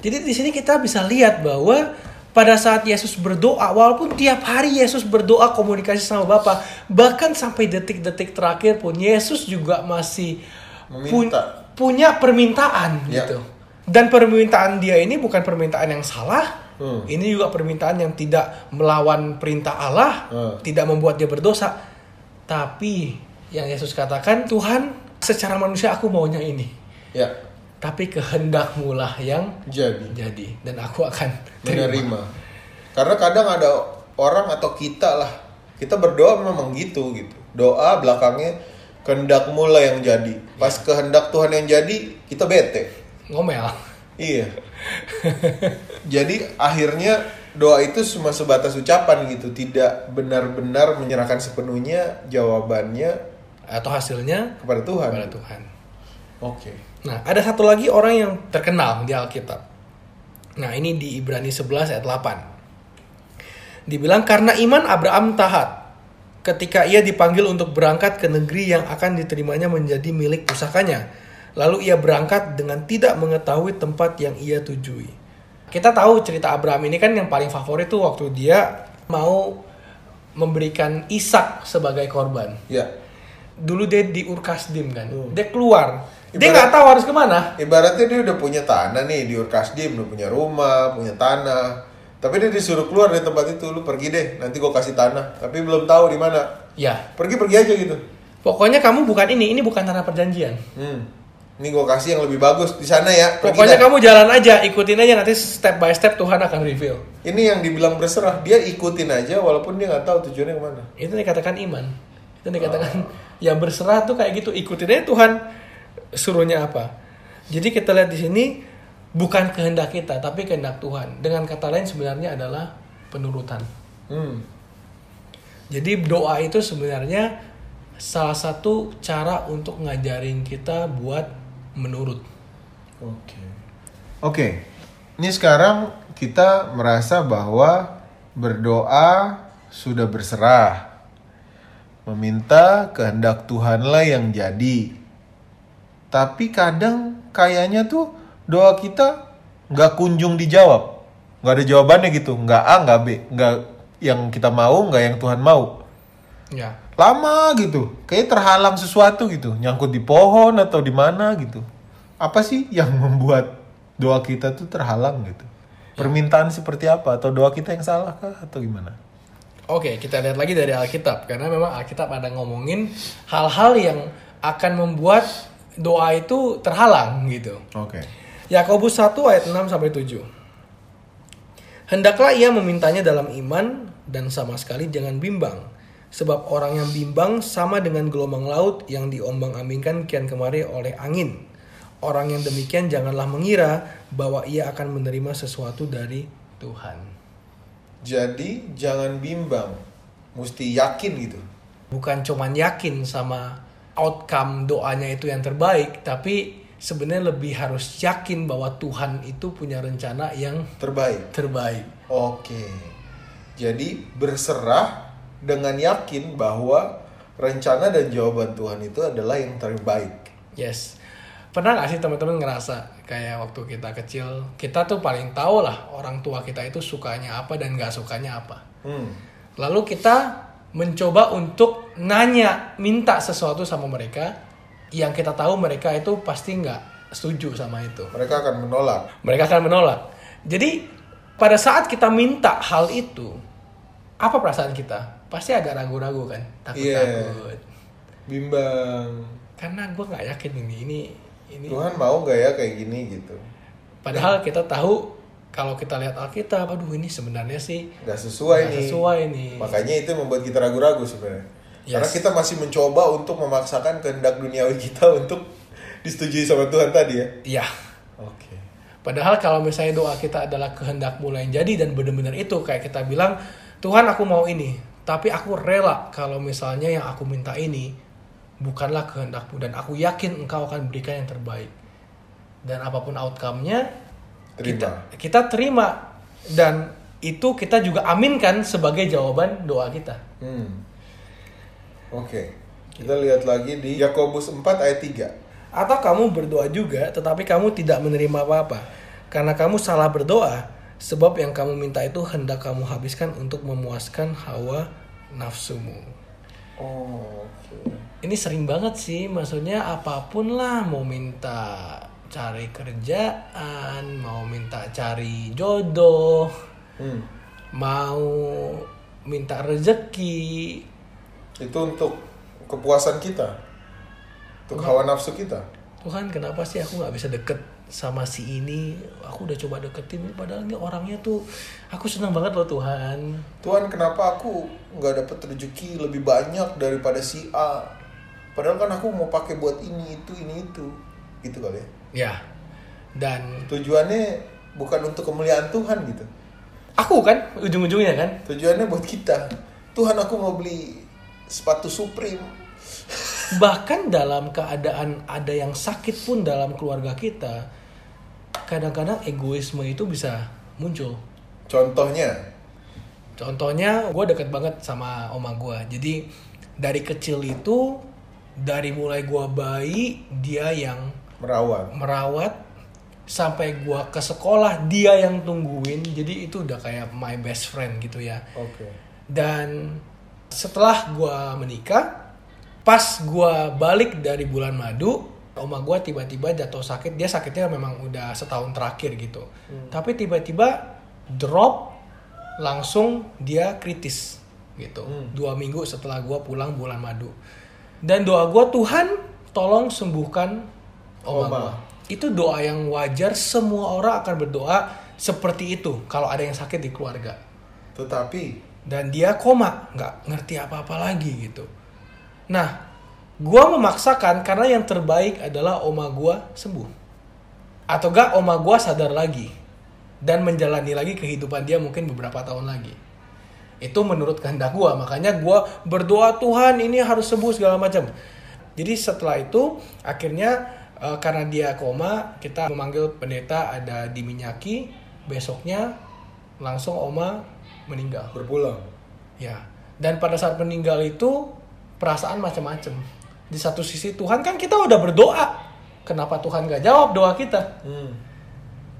A: Jadi di sini kita bisa lihat bahwa pada saat Yesus berdoa, walaupun tiap hari Yesus berdoa komunikasi sama Bapa, bahkan sampai detik-detik terakhir pun Yesus juga masih
B: Meminta.
A: punya permintaan
B: Ya.
A: gitu. Dan permintaan dia ini bukan permintaan yang salah.
B: Hmm.
A: Ini juga permintaan yang tidak melawan perintah Allah,
B: Hmm.
A: tidak membuat dia berdosa. Tapi yang Yesus katakan, Tuhan, secara manusia aku maunya ini.
B: Ya,
A: Tapi kehendakmu lah yang
B: jadi
A: jadi dan aku akan terima.
B: menerima. Karena kadang ada orang atau kita lah, kita berdoa memang gitu gitu. Doa belakangnya kehendakmu lah yang jadi. Pas kehendak Tuhan yang jadi, kita bete.
A: Ngomel.
B: Iya. Jadi akhirnya doa itu cuma sebatas ucapan gitu, tidak benar-benar menyerahkan sepenuhnya jawabannya
A: Atau hasilnya
B: kepada Tuhan.
A: kepada Tuhan.
B: Oke.
A: Nah, ada satu lagi orang yang terkenal di Alkitab. Nah, ini di Ibrani 11 ayat 8. Dibilang karena iman Abraham taat ketika ia dipanggil untuk berangkat ke negeri yang akan diterimanya menjadi milik pusakanya. Lalu ia berangkat dengan tidak mengetahui tempat yang ia tujui. Kita tahu cerita Abraham ini kan yang paling favorit tuh waktu dia mau memberikan Ishak sebagai korban.
B: Ya.
A: Dulu dia di Urkasdim kan,
B: Hmm.
A: dia keluar. Dia
B: Ibarat-
A: nggak tahu harus ke mana.
B: Ibaratnya dia udah punya tanah nih di Urkasdim, udah punya rumah, punya tanah. Tapi dia disuruh keluar dari tempat itu, lu pergi deh, nanti gua kasih tanah. Tapi belum tahu di mana.
A: Ya,
B: Pergi-pergi aja gitu.
A: pokoknya kamu bukan ini, ini bukan tanah perjanjian.
B: Hmm. Ini gua kasih yang lebih bagus di sana ya. Pergi
A: Pokoknya
B: dah.
A: kamu jalan aja, ikutin aja nanti step by step Tuhan akan reveal.
B: Ini yang dibilang berserah, dia ikutin aja walaupun dia nggak tahu tujuannya ke mana.
A: Itu dikatakan iman. Itu dikatakan ya berserah tuh kayak gitu, ikutin aja Tuhan suruhnya apa. Jadi kita lihat di sini bukan kehendak kita, tapi kehendak Tuhan. Dengan kata lain sebenarnya adalah penurutan.
B: Hmm.
A: Jadi doa itu sebenarnya salah satu cara untuk ngajarin kita buat menurut.
B: Oke. Oke. Ini sekarang kita merasa bahwa berdoa sudah berserah. Meminta kehendak Tuhanlah yang jadi. Tapi kadang kayaknya tuh doa kita nggak kunjung dijawab. Nggak ada jawabannya gitu. Nggak A, nggak B. Nggak yang kita mau, nggak yang Tuhan mau.
A: Ya.
B: Lama gitu. Kayak terhalang sesuatu gitu. Nyangkut di pohon atau di mana gitu. Apa sih yang membuat doa kita tuh terhalang gitu? Permintaan seperti apa? Atau doa kita yang salah kah? Atau gimana?
A: Oke, kita lihat lagi dari Alkitab karena memang Alkitab ada ngomongin hal-hal yang akan membuat doa itu terhalang gitu.
B: Oke.
A: Yakobus 1 ayat 6 sampai 7. Hendaklah ia memintanya dalam iman dan sama sekali jangan bimbang. Sebab orang yang bimbang sama dengan gelombang laut yang diombang-ambingkan kian kemari oleh angin. Orang yang demikian janganlah mengira bahwa ia akan menerima sesuatu dari Tuhan.
B: Jadi jangan bimbang, mesti yakin gitu.
A: Bukan cuman yakin sama outcome doanya itu yang terbaik, tapi sebenarnya lebih harus yakin bahwa Tuhan itu punya rencana yang
B: Terbaik.
A: terbaik.
B: Oke. Jadi berserah dengan yakin bahwa rencana dan jawaban Tuhan itu adalah yang terbaik.
A: Yes. Pernah gak sih teman-teman ngerasa kayak waktu kita kecil, kita tuh paling tahu lah orang tua kita itu sukanya apa dan gak sukanya apa.
B: Hmm.
A: Lalu kita mencoba untuk nanya, minta sesuatu sama mereka yang kita tahu mereka itu pasti nggak setuju sama itu.
B: Mereka akan menolak.
A: Mereka akan menolak. Jadi pada saat kita minta hal itu, apa perasaan kita? Pasti agak ragu-ragu kan, takut-takut.
B: Bimbang.
A: Karena gue nggak yakin ini, ini, ini.
B: Tuhan mau gak ya kayak gini gitu?
A: Padahal kita tahu kalau kita lihat Alkitab, aduh ini sebenarnya sih
B: Gak sesuai
A: nggak
B: nih.
A: sesuai nih.
B: Makanya itu membuat kita ragu-ragu sebenarnya.
A: Yes.
B: Karena kita masih mencoba untuk memaksakan kehendak duniawi kita untuk disetujui sama Tuhan tadi ya.
A: Iya.
B: Oke.
A: Padahal kalau misalnya doa kita adalah kehendak mulai jadi dan benar-benar itu kayak kita bilang Tuhan aku mau ini, tapi aku rela kalau misalnya yang aku minta ini bukanlah kehendakmu dan aku yakin engkau akan berikan yang terbaik. Dan apa pun outcome-nya
B: Terima.
A: kita kita terima dan itu kita juga aminkan sebagai jawaban doa kita.
B: Hmm. Oke. Kita lihat lagi di Yakobus 4 ayat 3.
A: Atau kamu berdoa juga tetapi kamu tidak menerima apa-apa karena kamu salah berdoa sebab yang kamu minta itu hendak kamu habiskan untuk memuaskan hawa nafsumu.
B: Oh, oke.
A: Ini sering banget sih maksudnya apa pun lah mau minta cari kerjaan, mau minta cari jodoh,
B: Hmm.
A: mau minta rezeki,
B: Itu untuk kepuasan kita. Untuk hawa nafsu kita.
A: Tuhan kenapa sih aku nggak bisa deket sama si ini aku udah coba deketin padahal ini orangnya tuh aku senang banget loh Tuhan
B: Tuhan kenapa aku nggak dapet rezeki lebih banyak daripada si A? Padahal kan aku mau pakai buat ini itu ini itu, gitu kali ya.
A: Ya dan
B: Tujuannya bukan untuk kemuliaan Tuhan gitu.
A: aku kan ujung-ujungnya kan
B: Tujuannya buat kita. Tuhan aku mau beli sepatu Supreme.
A: bahkan dalam keadaan ada yang sakit pun dalam keluarga kita kadang-kadang egoisme itu bisa muncul
B: Contohnya,
A: Contohnya, gue deket banget sama oma gue. Jadi dari kecil itu, dari mulai gue bayi, dia yang
B: merawat.
A: merawat sampai gue ke sekolah, dia yang tungguin. Jadi itu udah kayak my best friend gitu ya.
B: Oke.
A: Dan setelah gue menikah, pas gue balik dari bulan madu, oma gue tiba-tiba jatuh sakit. Dia sakitnya memang udah setahun terakhir gitu. Tapi tiba-tiba drop, langsung dia kritis gitu. Dua minggu setelah gue pulang bulan madu. Dan doa gue Tuhan tolong sembuhkan gue. Itu doa yang wajar. Semua orang akan berdoa seperti itu kalau ada yang sakit di keluarga.
B: Tetapi
A: dan dia koma nggak ngerti apa-apa lagi gitu. Nah gua memaksakan karena yang terbaik adalah oma gua sembuh. Atau gak oma gua sadar lagi dan menjalani lagi kehidupan dia mungkin beberapa tahun lagi. Itu menurut kehendak gua. Makanya gua berdoa Tuhan ini harus sembuh segala macam. Jadi setelah itu akhirnya eh, karena dia koma kita memanggil pendeta ada diminyaki besoknya langsung oma meninggal
B: berpulang.
A: Ya. Dan pada saat meninggal itu perasaan macam-macam. Di satu sisi Tuhan kan kita udah berdoa. Kenapa Tuhan gak jawab doa kita?
B: Hmm.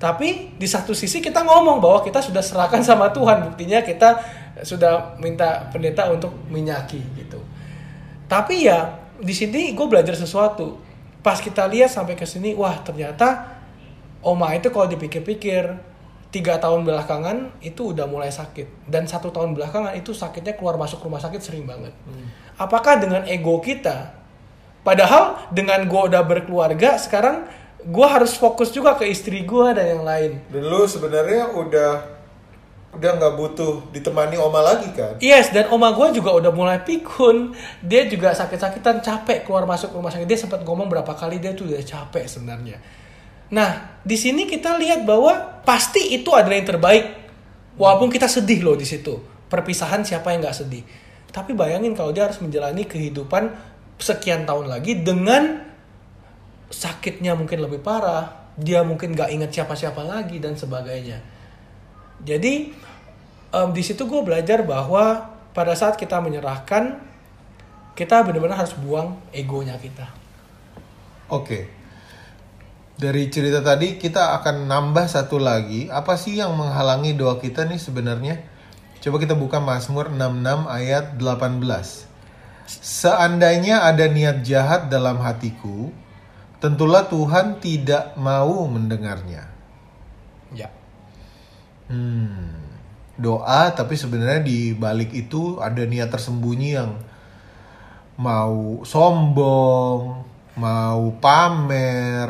A: Tapi di satu sisi kita ngomong bahwa kita sudah serahkan sama Tuhan. Buktinya kita sudah minta pendeta untuk minyaki gitu. Tapi ya di sini gue belajar sesuatu. Pas kita lihat sampai ke sini, wah ternyata Oma itu kalau dipikir-pikir tiga tahun belakangan itu udah mulai sakit dan satu tahun belakangan itu sakitnya keluar masuk rumah sakit sering banget. Apakah dengan ego kita? Padahal dengan gue udah berkeluarga sekarang gue harus fokus juga ke istri gue dan yang lain.
B: Dan lu sebenarnya udah udah nggak butuh ditemani oma lagi kan
A: Yes, dan oma gue juga udah mulai pikun. Dia juga sakit-sakitan, capek keluar masuk rumah sakit. Dia sempat ngomong berapa kali dia tuh udah capek sebenarnya. Nah, di sini kita lihat bahwa pasti itu adalah yang terbaik. Walaupun kita sedih loh di situ. Perpisahan siapa yang nggak sedih. Tapi bayangin kalau dia harus menjalani kehidupan sekian tahun lagi dengan sakitnya mungkin lebih parah. Dia mungkin nggak ingat siapa-siapa lagi dan sebagainya. Jadi em, di situ gue belajar bahwa pada saat kita menyerahkan kita benar-benar harus buang egonya kita.
B: Oke. Dari cerita tadi kita akan nambah satu lagi. Apa sih yang menghalangi doa kita nih sebenarnya? Coba kita buka Mazmur 66 ayat 18. Seandainya ada niat jahat dalam hatiku, tentulah Tuhan tidak mau mendengarnya.
A: Ya.
B: Hmm. Doa tapi sebenarnya di balik itu ada niat tersembunyi yang mau sombong, mau pamer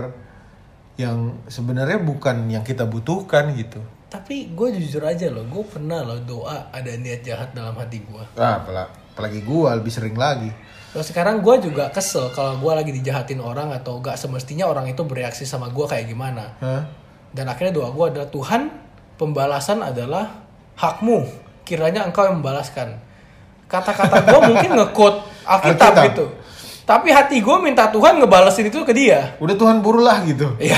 B: yang sebenarnya bukan yang kita butuhkan gitu.
A: Tapi gue jujur aja loh, gue pernah loh doa ada niat jahat dalam hati gue.
B: Ah, apala- apalagi gua lebih sering lagi.
A: Terus sekarang gue juga kesel kalau gue lagi dijahatin orang atau gak semestinya orang itu bereaksi sama gue kayak gimana.
B: Hah?
A: Dan akhirnya doa gue adalah Tuhan, pembalasan adalah hakmu. Kiranya engkau yang membalaskan. Kata-kata gue mungkin ngekut Alkitab
B: Alkitab.
A: gitu. Tapi hati gue minta Tuhan ngebalesin itu ke dia.
B: Udah Tuhan burulah gitu.
A: Iya.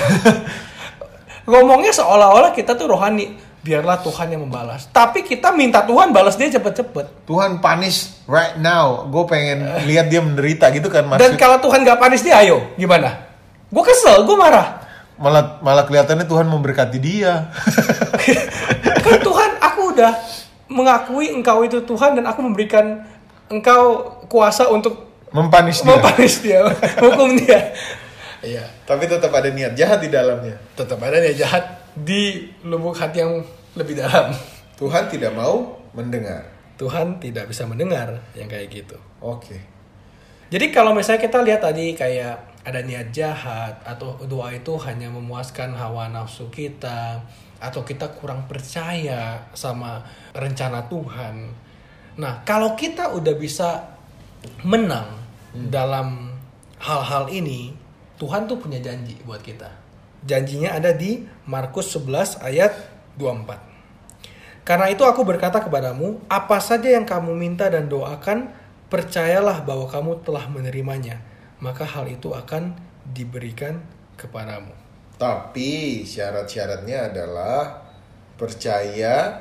A: Ngomongnya seolah-olah kita tuh rohani. Biarlah Tuhan yang membalas. Tapi kita minta Tuhan balas dia cepet-cepet.
B: Tuhan punish right now. Gue pengen lihat dia menderita gitu kan
A: Dan
B: maksud.
A: kalau Tuhan gak panis dia, ayo. Gimana? Gue kesel, gue marah.
B: Malah malah kelihatannya Tuhan memberkati dia.
A: kan Tuhan, aku udah mengakui engkau itu Tuhan dan aku memberikan engkau kuasa untuk
B: Mempunish dia.
A: mempanis dia, hukum dia. Iya,
B: Tapi tetap ada niat jahat di dalamnya.
A: tetap ada dia jahat di lubuk hati yang lebih dalam.
B: Tuhan tidak mau mendengar.
A: Tuhan tidak bisa mendengar yang kayak gitu.
B: Oke.
A: Jadi kalau misalnya kita lihat tadi kayak ada niat jahat atau doa itu hanya memuaskan hawa nafsu kita atau kita kurang percaya sama rencana Tuhan. Nah, kalau kita udah bisa menang dalam hal-hal ini, Tuhan tuh punya janji buat kita. Janjinya ada di Markus 11 ayat 24. Karena itu aku berkata kepadamu, apa saja yang kamu minta dan doakan, percayalah bahwa kamu telah menerimanya, maka hal itu akan diberikan kepadamu.
B: Tapi syarat-syaratnya adalah percaya,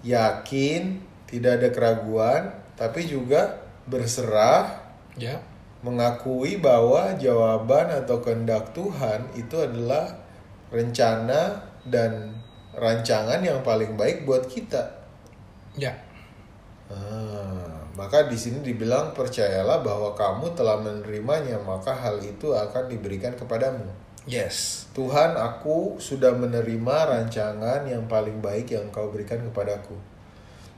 B: yakin, tidak ada keraguan, tapi juga berserah,
A: Ya.
B: mengakui bahwa jawaban atau kehendak Tuhan itu adalah rencana dan rancangan yang paling baik buat kita.
A: Ya.
B: Ah, maka di sini dibilang percayalah bahwa kamu telah menerimanya, maka hal itu akan diberikan kepadamu.
A: Yes.
B: Tuhan, aku sudah menerima rancangan yang paling baik yang Kau berikan kepadaku.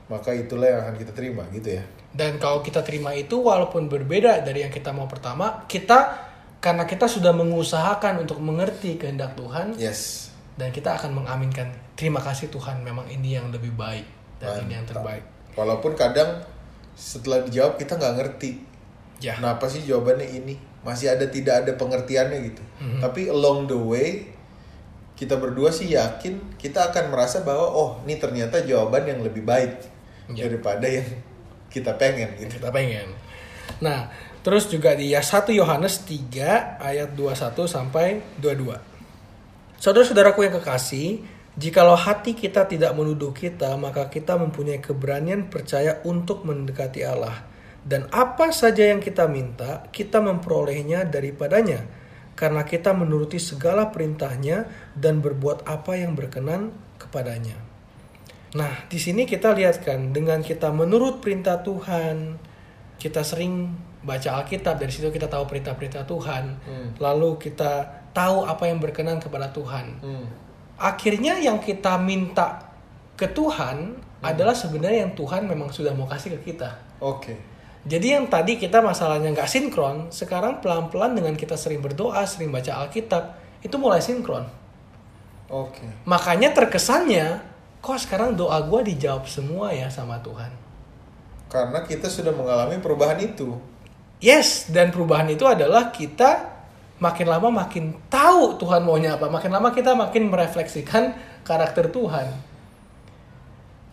B: Maka itulah yang akan kita terima, gitu ya.
A: Dan kalau kita terima itu walaupun berbeda dari yang kita mau pertama, kita karena kita sudah mengusahakan untuk mengerti kehendak Tuhan
B: Yes.
A: dan kita akan mengaminkan terima kasih Tuhan memang ini yang lebih baik dan ini yang
B: Mantap.
A: terbaik.
B: Walaupun kadang setelah dijawab kita nggak ngerti.
A: Ya.
B: Kenapa sih jawabannya ini? Masih ada tidak ada pengertiannya gitu. Tapi along the way kita berdua sih yakin kita akan merasa bahwa oh ini ternyata jawaban yang lebih baik
A: Ya.
B: daripada yang kita pengen gitu.
A: kita pengen. Nah, terus juga di ya 1 Yohanes 3 ayat 21 sampai 22. Saudara-saudaraku yang kekasih, jikalau hati kita tidak menuduh kita, maka kita mempunyai keberanian percaya untuk mendekati Allah. Dan apa saja yang kita minta, kita memperolehnya daripadanya. Karena kita menuruti segala perintahnya dan berbuat apa yang berkenan kepadanya. Nah, di sini kita lihat kan dengan kita menurut perintah Tuhan, kita sering baca Alkitab dari situ kita tahu perintah-perintah Tuhan.
B: Hmm.
A: Lalu kita tahu apa yang berkenan kepada Tuhan.
B: Hmm.
A: Akhirnya yang kita minta ke Tuhan adalah sebenarnya yang Tuhan memang sudah mau kasih ke kita.
B: Oke.
A: Jadi yang tadi kita masalahnya nggak sinkron, sekarang pelan-pelan dengan kita sering berdoa, sering baca Alkitab, itu mulai sinkron.
B: Oke.
A: Makanya terkesannya kok sekarang doa gue dijawab semua ya sama Tuhan
B: Karena kita sudah mengalami perubahan itu.
A: yes dan perubahan itu adalah kita makin lama makin tahu Tuhan maunya apa makin lama kita makin merefleksikan karakter Tuhan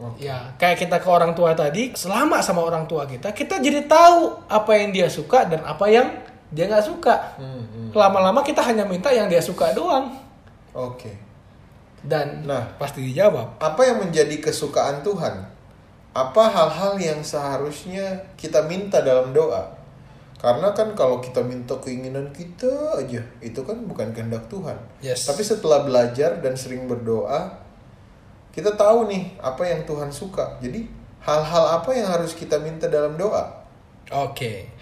B: Oke.
A: Ya, kayak kita ke orang tua tadi, selama sama orang tua kita, kita jadi tahu apa yang dia suka dan apa yang dia nggak suka.
B: Hmm, hmm.
A: Lama-lama kita hanya minta yang dia suka doang.
B: Oke.
A: Dan
B: Nah.
A: pasti dijawab.
B: Apa yang menjadi kesukaan Tuhan? Apa hal-hal yang seharusnya kita minta dalam doa? Karena kan kalau kita minta keinginan kita aja, itu kan bukan kehendak Tuhan.
A: Yes.
B: Tapi setelah belajar dan sering berdoa, kita tahu nih apa yang Tuhan suka. Jadi hal-hal apa yang harus kita minta dalam doa?
A: Oke.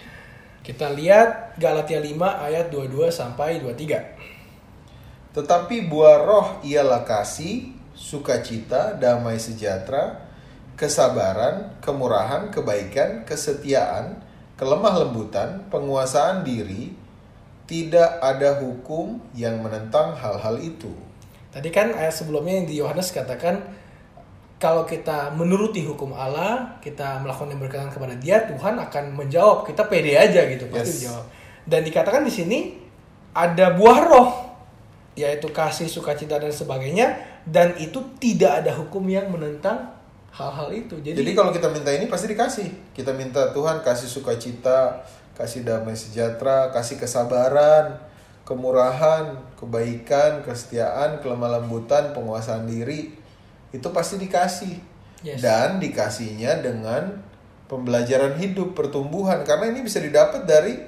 A: Kita lihat Galatia 5 ayat 22 sampai 23.
B: Tetapi buah roh ialah kasih, sukacita, damai sejahtera, kesabaran, kemurahan, kebaikan, kesetiaan, kelemah lembutan, penguasaan diri. Tidak ada hukum yang menentang hal-hal itu.
A: Tadi kan ayat sebelumnya yang di Yohanes katakan kalau kita menuruti hukum Allah, kita melakukan yang berkenan kepada Dia, Tuhan akan menjawab. Kita pede aja gitu, pasti
B: Yes.
A: dijawab. Dan dikatakan di sini ada buah roh, yaitu kasih, sukacita dan sebagainya, dan itu tidak ada hukum yang menentang hal-hal itu. Jadi,
B: Jadi kalau kita minta ini pasti dikasih. Kita minta Tuhan kasih sukacita, kasih damai sejahtera, kasih kesabaran, kemurahan, kebaikan, kesetiaan, kelemah lembutan, penguasaan diri. Itu pasti dikasih.
A: Yes.
B: Dan dikasihnya dengan pembelajaran hidup, pertumbuhan. Karena ini bisa didapat dari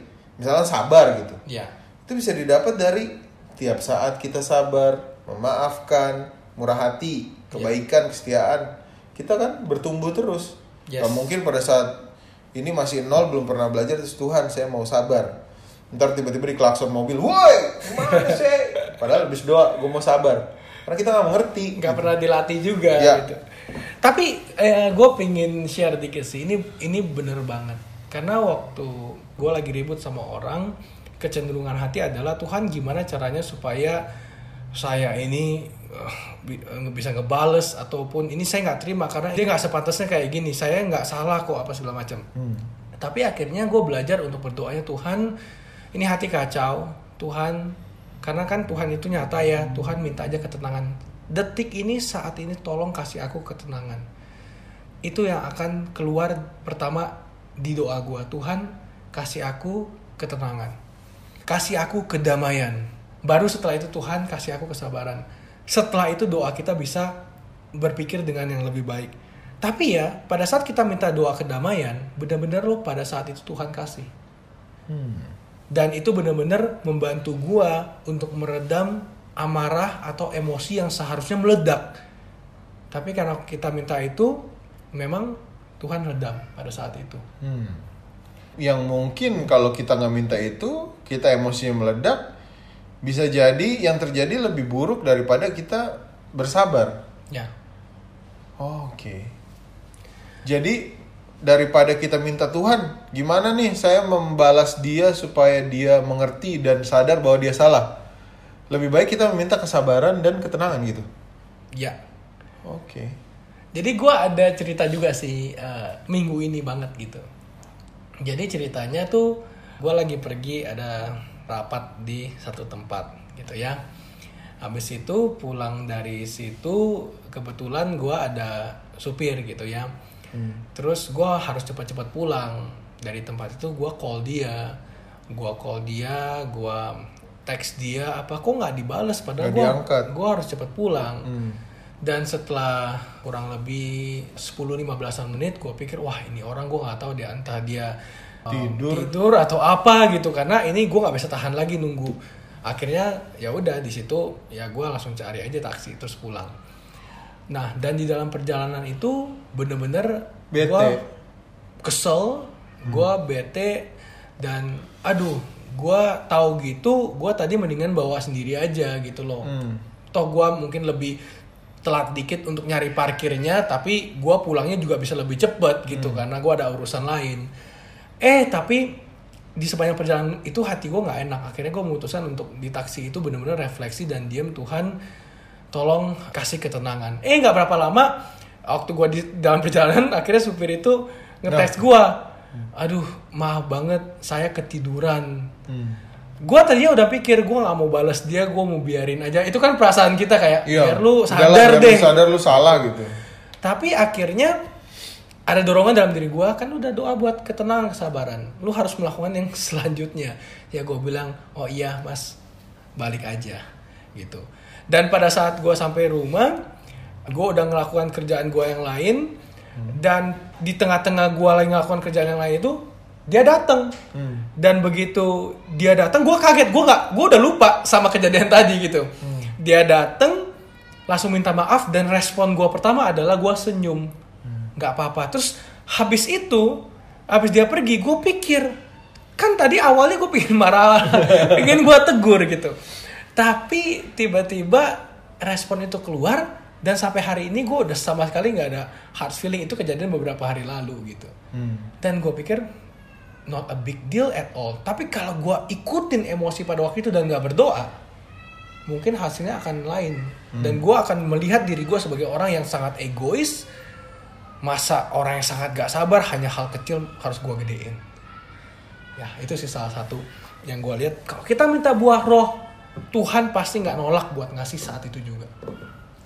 B: misalnya sabar gitu.
A: ya,
B: Itu bisa didapat dari tiap saat kita sabar, memaafkan, murah hati, kebaikan, kesetiaan. Kita kan bertumbuh terus.
A: Yes.
B: Gak mungkin pada saat ini masih nol belum pernah belajar terus Tuhan saya mau sabar. Ntar tiba-tiba di klakson mobil, woi gimana sih? Padahal habis doa, gue mau sabar. Karena kita nggak mengerti.
A: nggak pernah dilatih juga
B: Ya.
A: gitu. Tapi gue pengen share dikit sih. Ini ini bener banget. Karena waktu gue lagi ribut sama orang, kecenderungan hati adalah Tuhan gimana caranya supaya saya ini eh, bisa ngebales ataupun ini saya nggak terima karena dia nggak sepantasnya kayak gini. Saya nggak salah kok apa segala macam. Tapi akhirnya gue belajar untuk berdoanya Tuhan, ini hati kacau, Tuhan, karena kan Tuhan itu nyata ya, Tuhan minta aja ketenangan. Detik ini, saat ini tolong kasih aku ketenangan. Itu yang akan keluar pertama di doa gue, Tuhan kasih aku ketenangan. Kasih aku kedamaian. Baru setelah itu Tuhan kasih aku kesabaran. Setelah itu doa kita bisa berpikir dengan yang lebih baik. Tapi ya, pada saat kita minta doa kedamaian, benar-benar loh pada saat itu Tuhan kasih. Dan itu benar-benar membantu gua untuk meredam amarah atau emosi yang seharusnya meledak. Tapi karena kita minta itu, memang Tuhan redam pada saat itu.
B: Hmm. Yang mungkin kalau kita nggak minta itu, kita emosinya meledak, bisa jadi yang terjadi lebih buruk daripada kita bersabar.
A: Ya,
B: Oh, Oke. Jadi daripada kita minta Tuhan, gimana nih saya membalas dia supaya dia mengerti dan sadar bahwa dia salah. Lebih baik kita meminta kesabaran dan ketenangan gitu.
A: ya.
B: Oke.
A: Jadi gua ada cerita juga sih eh, minggu ini banget gitu. Jadi ceritanya tuh gua lagi pergi ada rapat di satu tempat gitu ya. Habis itu pulang dari situ kebetulan gua ada supir gitu ya. Terus gua harus cepat-cepat pulang dari tempat itu gua call dia, gua call dia, gua teks dia apa kok nggak dibales padahal
B: diangkat.
A: gua harus cepat pulang.
B: Hmm.
A: Dan setelah kurang lebih 10-15 menit gue pikir wah ini orang gue nggak tahu dia entah dia
B: Tidur.
A: tidur atau apa gitu karena ini gue nggak bisa tahan lagi nunggu. Akhirnya ya udah di situ ya gue langsung cari aja taksi terus pulang. Nah dan di dalam perjalanan itu bener-bener gue kesel, gue bete dan aduh gue tahu gitu gue tadi mendingan bawa sendiri aja gitu loh
B: Hmm.
A: toh gue mungkin lebih telat dikit untuk nyari parkirnya tapi gue pulangnya juga bisa lebih cepet gitu karena gue ada urusan lain eh tapi di sepanjang perjalanan itu hati gue nggak enak akhirnya gue memutuskan untuk di taksi itu bener-bener refleksi dan diam Tuhan tolong kasih ketenangan. Eh nggak berapa lama waktu gue di dalam perjalanan akhirnya supir itu ngetes gue. Aduh maaf banget saya ketiduran. Gue tadinya udah pikir gue nggak mau balas dia, gue mau biarin aja. Itu kan perasaan kita kayak, biar lu sadar
B: biar
A: deh.
B: lu sadar lu salah gitu.
A: Tapi akhirnya ada dorongan dalam diri gue kan udah doa buat ketenangan kesabaran. Lu harus melakukan yang selanjutnya. Ya gue bilang oh iya mas balik aja gitu. Dan pada saat gue sampai rumah, gue udah ngelakukan kerjaan gue yang lain dan di tengah-tengah gue lagi ngelakukan kerjaan yang lain itu dia datang dan begitu dia datang gue kaget. Gue nggak gue udah lupa sama kejadian tadi gitu. Dia datang langsung minta maaf dan respon gue pertama adalah gue senyum nggak apa-apa. Terus habis itu habis dia pergi gue pikir kan tadi awalnya gue pengen marah pengen gue tegur gitu. Tapi tiba-tiba respon itu keluar dan sampai hari ini gue udah sama sekali nggak ada hard feeling. Itu kejadian beberapa hari lalu gitu. Dan gue pikir not a big deal at all. Tapi kalau gue ikutin emosi pada waktu itu dan nggak berdoa mungkin hasilnya akan lain. Dan gue akan melihat diri gue sebagai orang yang sangat egois masa orang yang sangat gak sabar hanya hal kecil harus gue gedein ya itu sih salah satu yang gue lihat kalau kita minta buah roh Tuhan pasti nggak nolak buat ngasih saat itu juga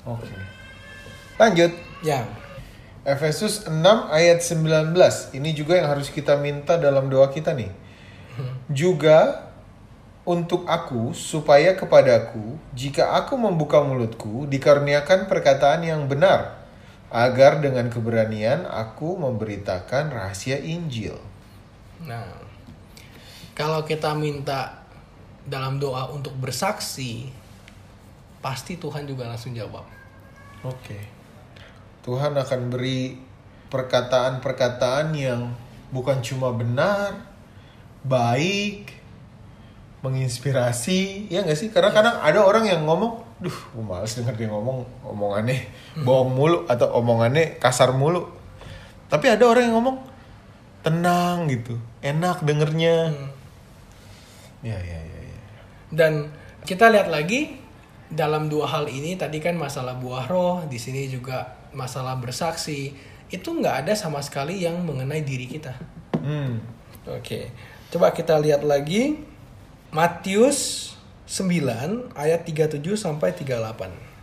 B: Oke. Lanjut.
A: ya
B: Efesus 6 ayat 19. Ini juga yang harus kita minta dalam doa kita nih. Juga untuk aku supaya kepadaku jika aku membuka mulutku dikaruniakan perkataan yang benar agar dengan keberanian aku memberitakan rahasia Injil.
A: nah kalau kita minta dalam doa untuk bersaksi pasti Tuhan juga langsung jawab
B: Oke. Tuhan akan beri perkataan-perkataan yang bukan cuma benar, baik, menginspirasi, ya nggak sih? Karena kadang ada orang yang ngomong, duh, gue males denger dia ngomong omongannya bohong mulu atau omongannya kasar mulu. Tapi ada orang yang ngomong tenang gitu, enak dengernya. Ya, ya, ya, ya.
A: Dan kita lihat lagi dalam dua hal ini tadi kan masalah buah roh, di sini juga masalah bersaksi. Itu nggak ada sama sekali yang mengenai diri kita.
B: Hmm.
A: Oke. Coba kita lihat lagi Matius 9 ayat 37 sampai 38.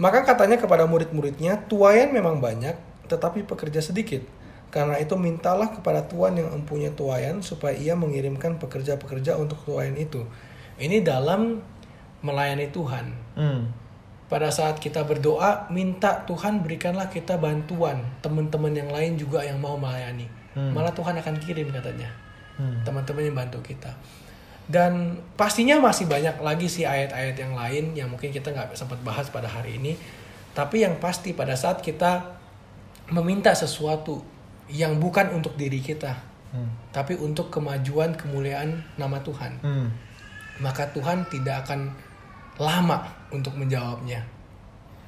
A: Maka katanya kepada murid-muridnya, tuayan memang banyak, tetapi pekerja sedikit. Karena itu mintalah kepada Tuhan yang mempunyai tuayan supaya ia mengirimkan pekerja-pekerja untuk tuayan itu. Ini dalam melayani Tuhan.
B: Hmm.
A: Pada saat kita berdoa, minta Tuhan berikanlah kita bantuan. Teman-teman yang lain juga yang mau melayani. Malah Tuhan akan kirim katanya. Teman-teman yang bantu kita. Dan pastinya masih banyak lagi sih ayat-ayat yang lain yang mungkin kita nggak sempat bahas pada hari ini. Tapi yang pasti pada saat kita meminta sesuatu yang bukan untuk diri kita, tapi untuk kemajuan kemuliaan nama Tuhan,
B: Hmm.
A: maka Tuhan tidak akan lama untuk menjawabnya.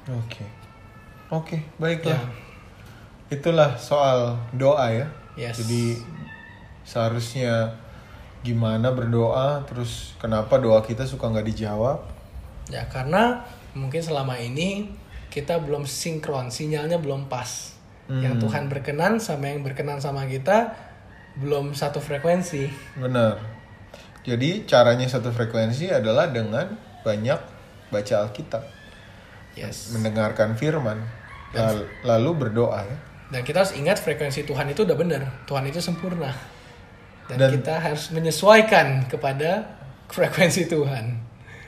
B: Oke. Oke, baiklah.
A: Ya.
B: Itulah soal doa ya.
A: Yes.
B: Jadi seharusnya gimana berdoa, terus kenapa doa kita suka nggak dijawab?
A: Ya karena mungkin selama ini kita belum sinkron, sinyalnya belum pas. Yang Tuhan berkenan sama yang berkenan sama kita belum satu frekuensi.
B: Benar. Jadi caranya satu frekuensi adalah dengan banyak baca Alkitab,
A: Yes.
B: mendengarkan firman, lal- lalu berdoa ya.
A: Dan kita harus ingat frekuensi Tuhan itu udah benar. Tuhan itu sempurna. Dan,
B: Dan-
A: kita harus menyesuaikan kepada frekuensi Tuhan.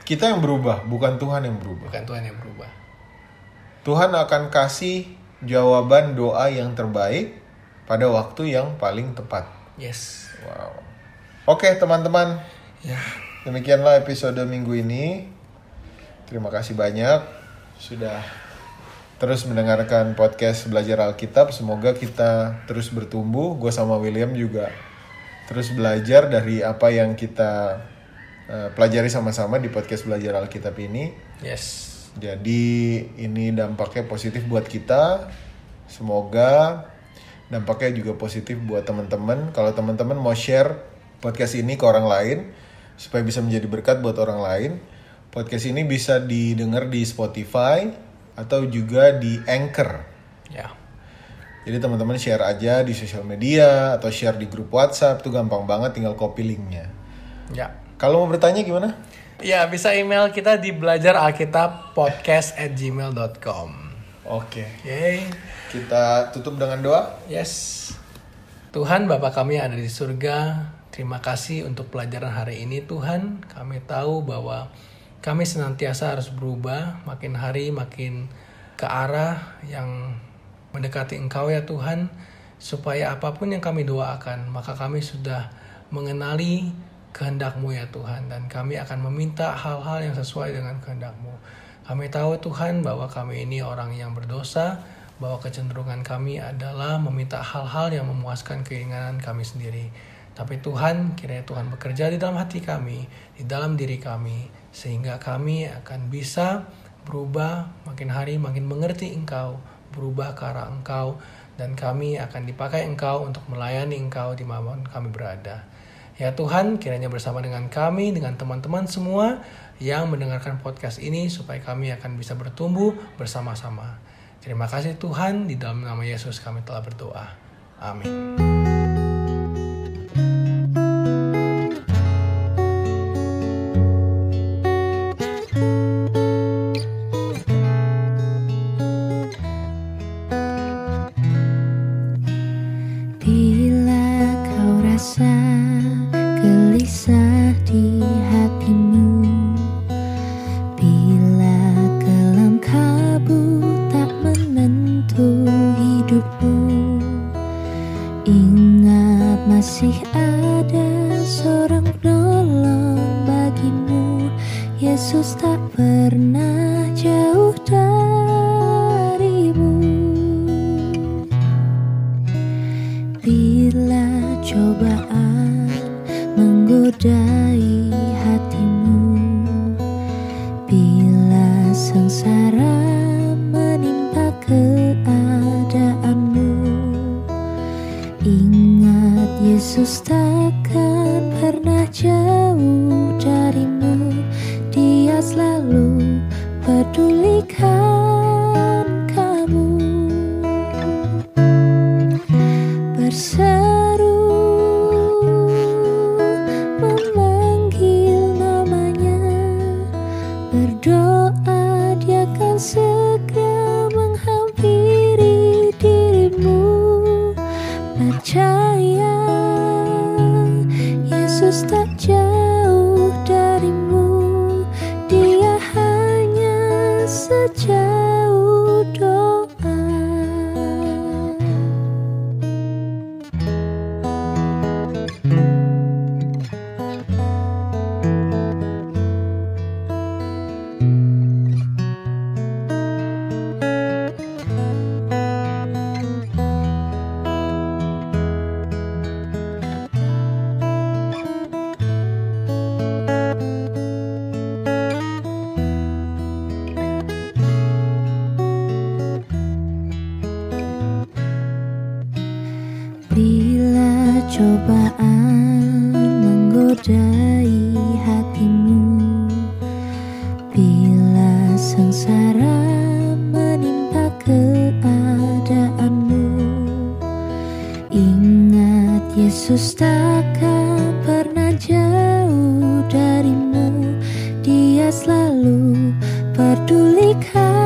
B: Kita yang berubah, bukan Tuhan yang berubah.
A: Bukan Tuhan yang berubah.
B: Tuhan akan kasih jawaban doa yang terbaik pada waktu yang paling tepat.
A: Yes.
B: Wow. Oke teman-teman,
A: Ya.
B: demikianlah episode minggu ini. Terima kasih banyak sudah terus mendengarkan podcast belajar Alkitab. Semoga kita terus bertumbuh. Gue sama William juga terus belajar dari apa yang kita eh, pelajari sama-sama di podcast belajar Alkitab ini.
A: Yes.
B: Jadi ini dampaknya positif buat kita. Semoga dampaknya juga positif buat teman-teman. Kalau teman-teman mau share podcast ini ke orang lain supaya bisa menjadi berkat buat orang lain,
C: Podcast ini bisa didengar di Spotify atau juga di Anchor.
A: Ya.
C: Jadi teman-teman share aja di sosial media atau share di grup WhatsApp tuh gampang banget tinggal copy linknya.
A: Ya.
C: Kalau mau bertanya gimana?
A: Ya, bisa email kita di belajar Alkitab podcast at gmail.com.
C: Oke.
A: Yeay.
C: Kita tutup dengan doa.
A: Yes. Tuhan Bapa kami yang ada di surga, terima kasih untuk pelajaran hari ini Tuhan. Kami tahu bahwa kami senantiasa harus berubah makin hari makin ke arah yang mendekati Engkau ya Tuhan supaya apa pun yang kami doakan maka kami sudah mengenali kehendakmu ya Tuhan dan kami akan meminta hal-hal yang sesuai dengan kehendakmu. Kami tahu Tuhan bahwa kami ini orang yang berdosa, bahwa kecenderungan kami adalah meminta hal-hal yang memuaskan keinginan kami sendiri. Tapi Tuhan, kiranya Tuhan bekerja di dalam hati kami, di dalam diri kami, sehingga kami akan bisa berubah makin hari makin mengerti Engkau, berubah ke arah Engkau, dan kami akan dipakai Engkau untuk melayani Engkau di mana kami berada. Ya Tuhan, kiranya bersama dengan kami, dengan teman-teman semua yang mendengarkan podcast ini, supaya kami akan bisa bertumbuh bersama-sama. Terima kasih Tuhan, di dalam nama Yesus kami telah berdoa. Amin.
D: Bila cobaan menggodai Ingat Yesus takkan pernah jauh darimu. Dia selalu pedulikan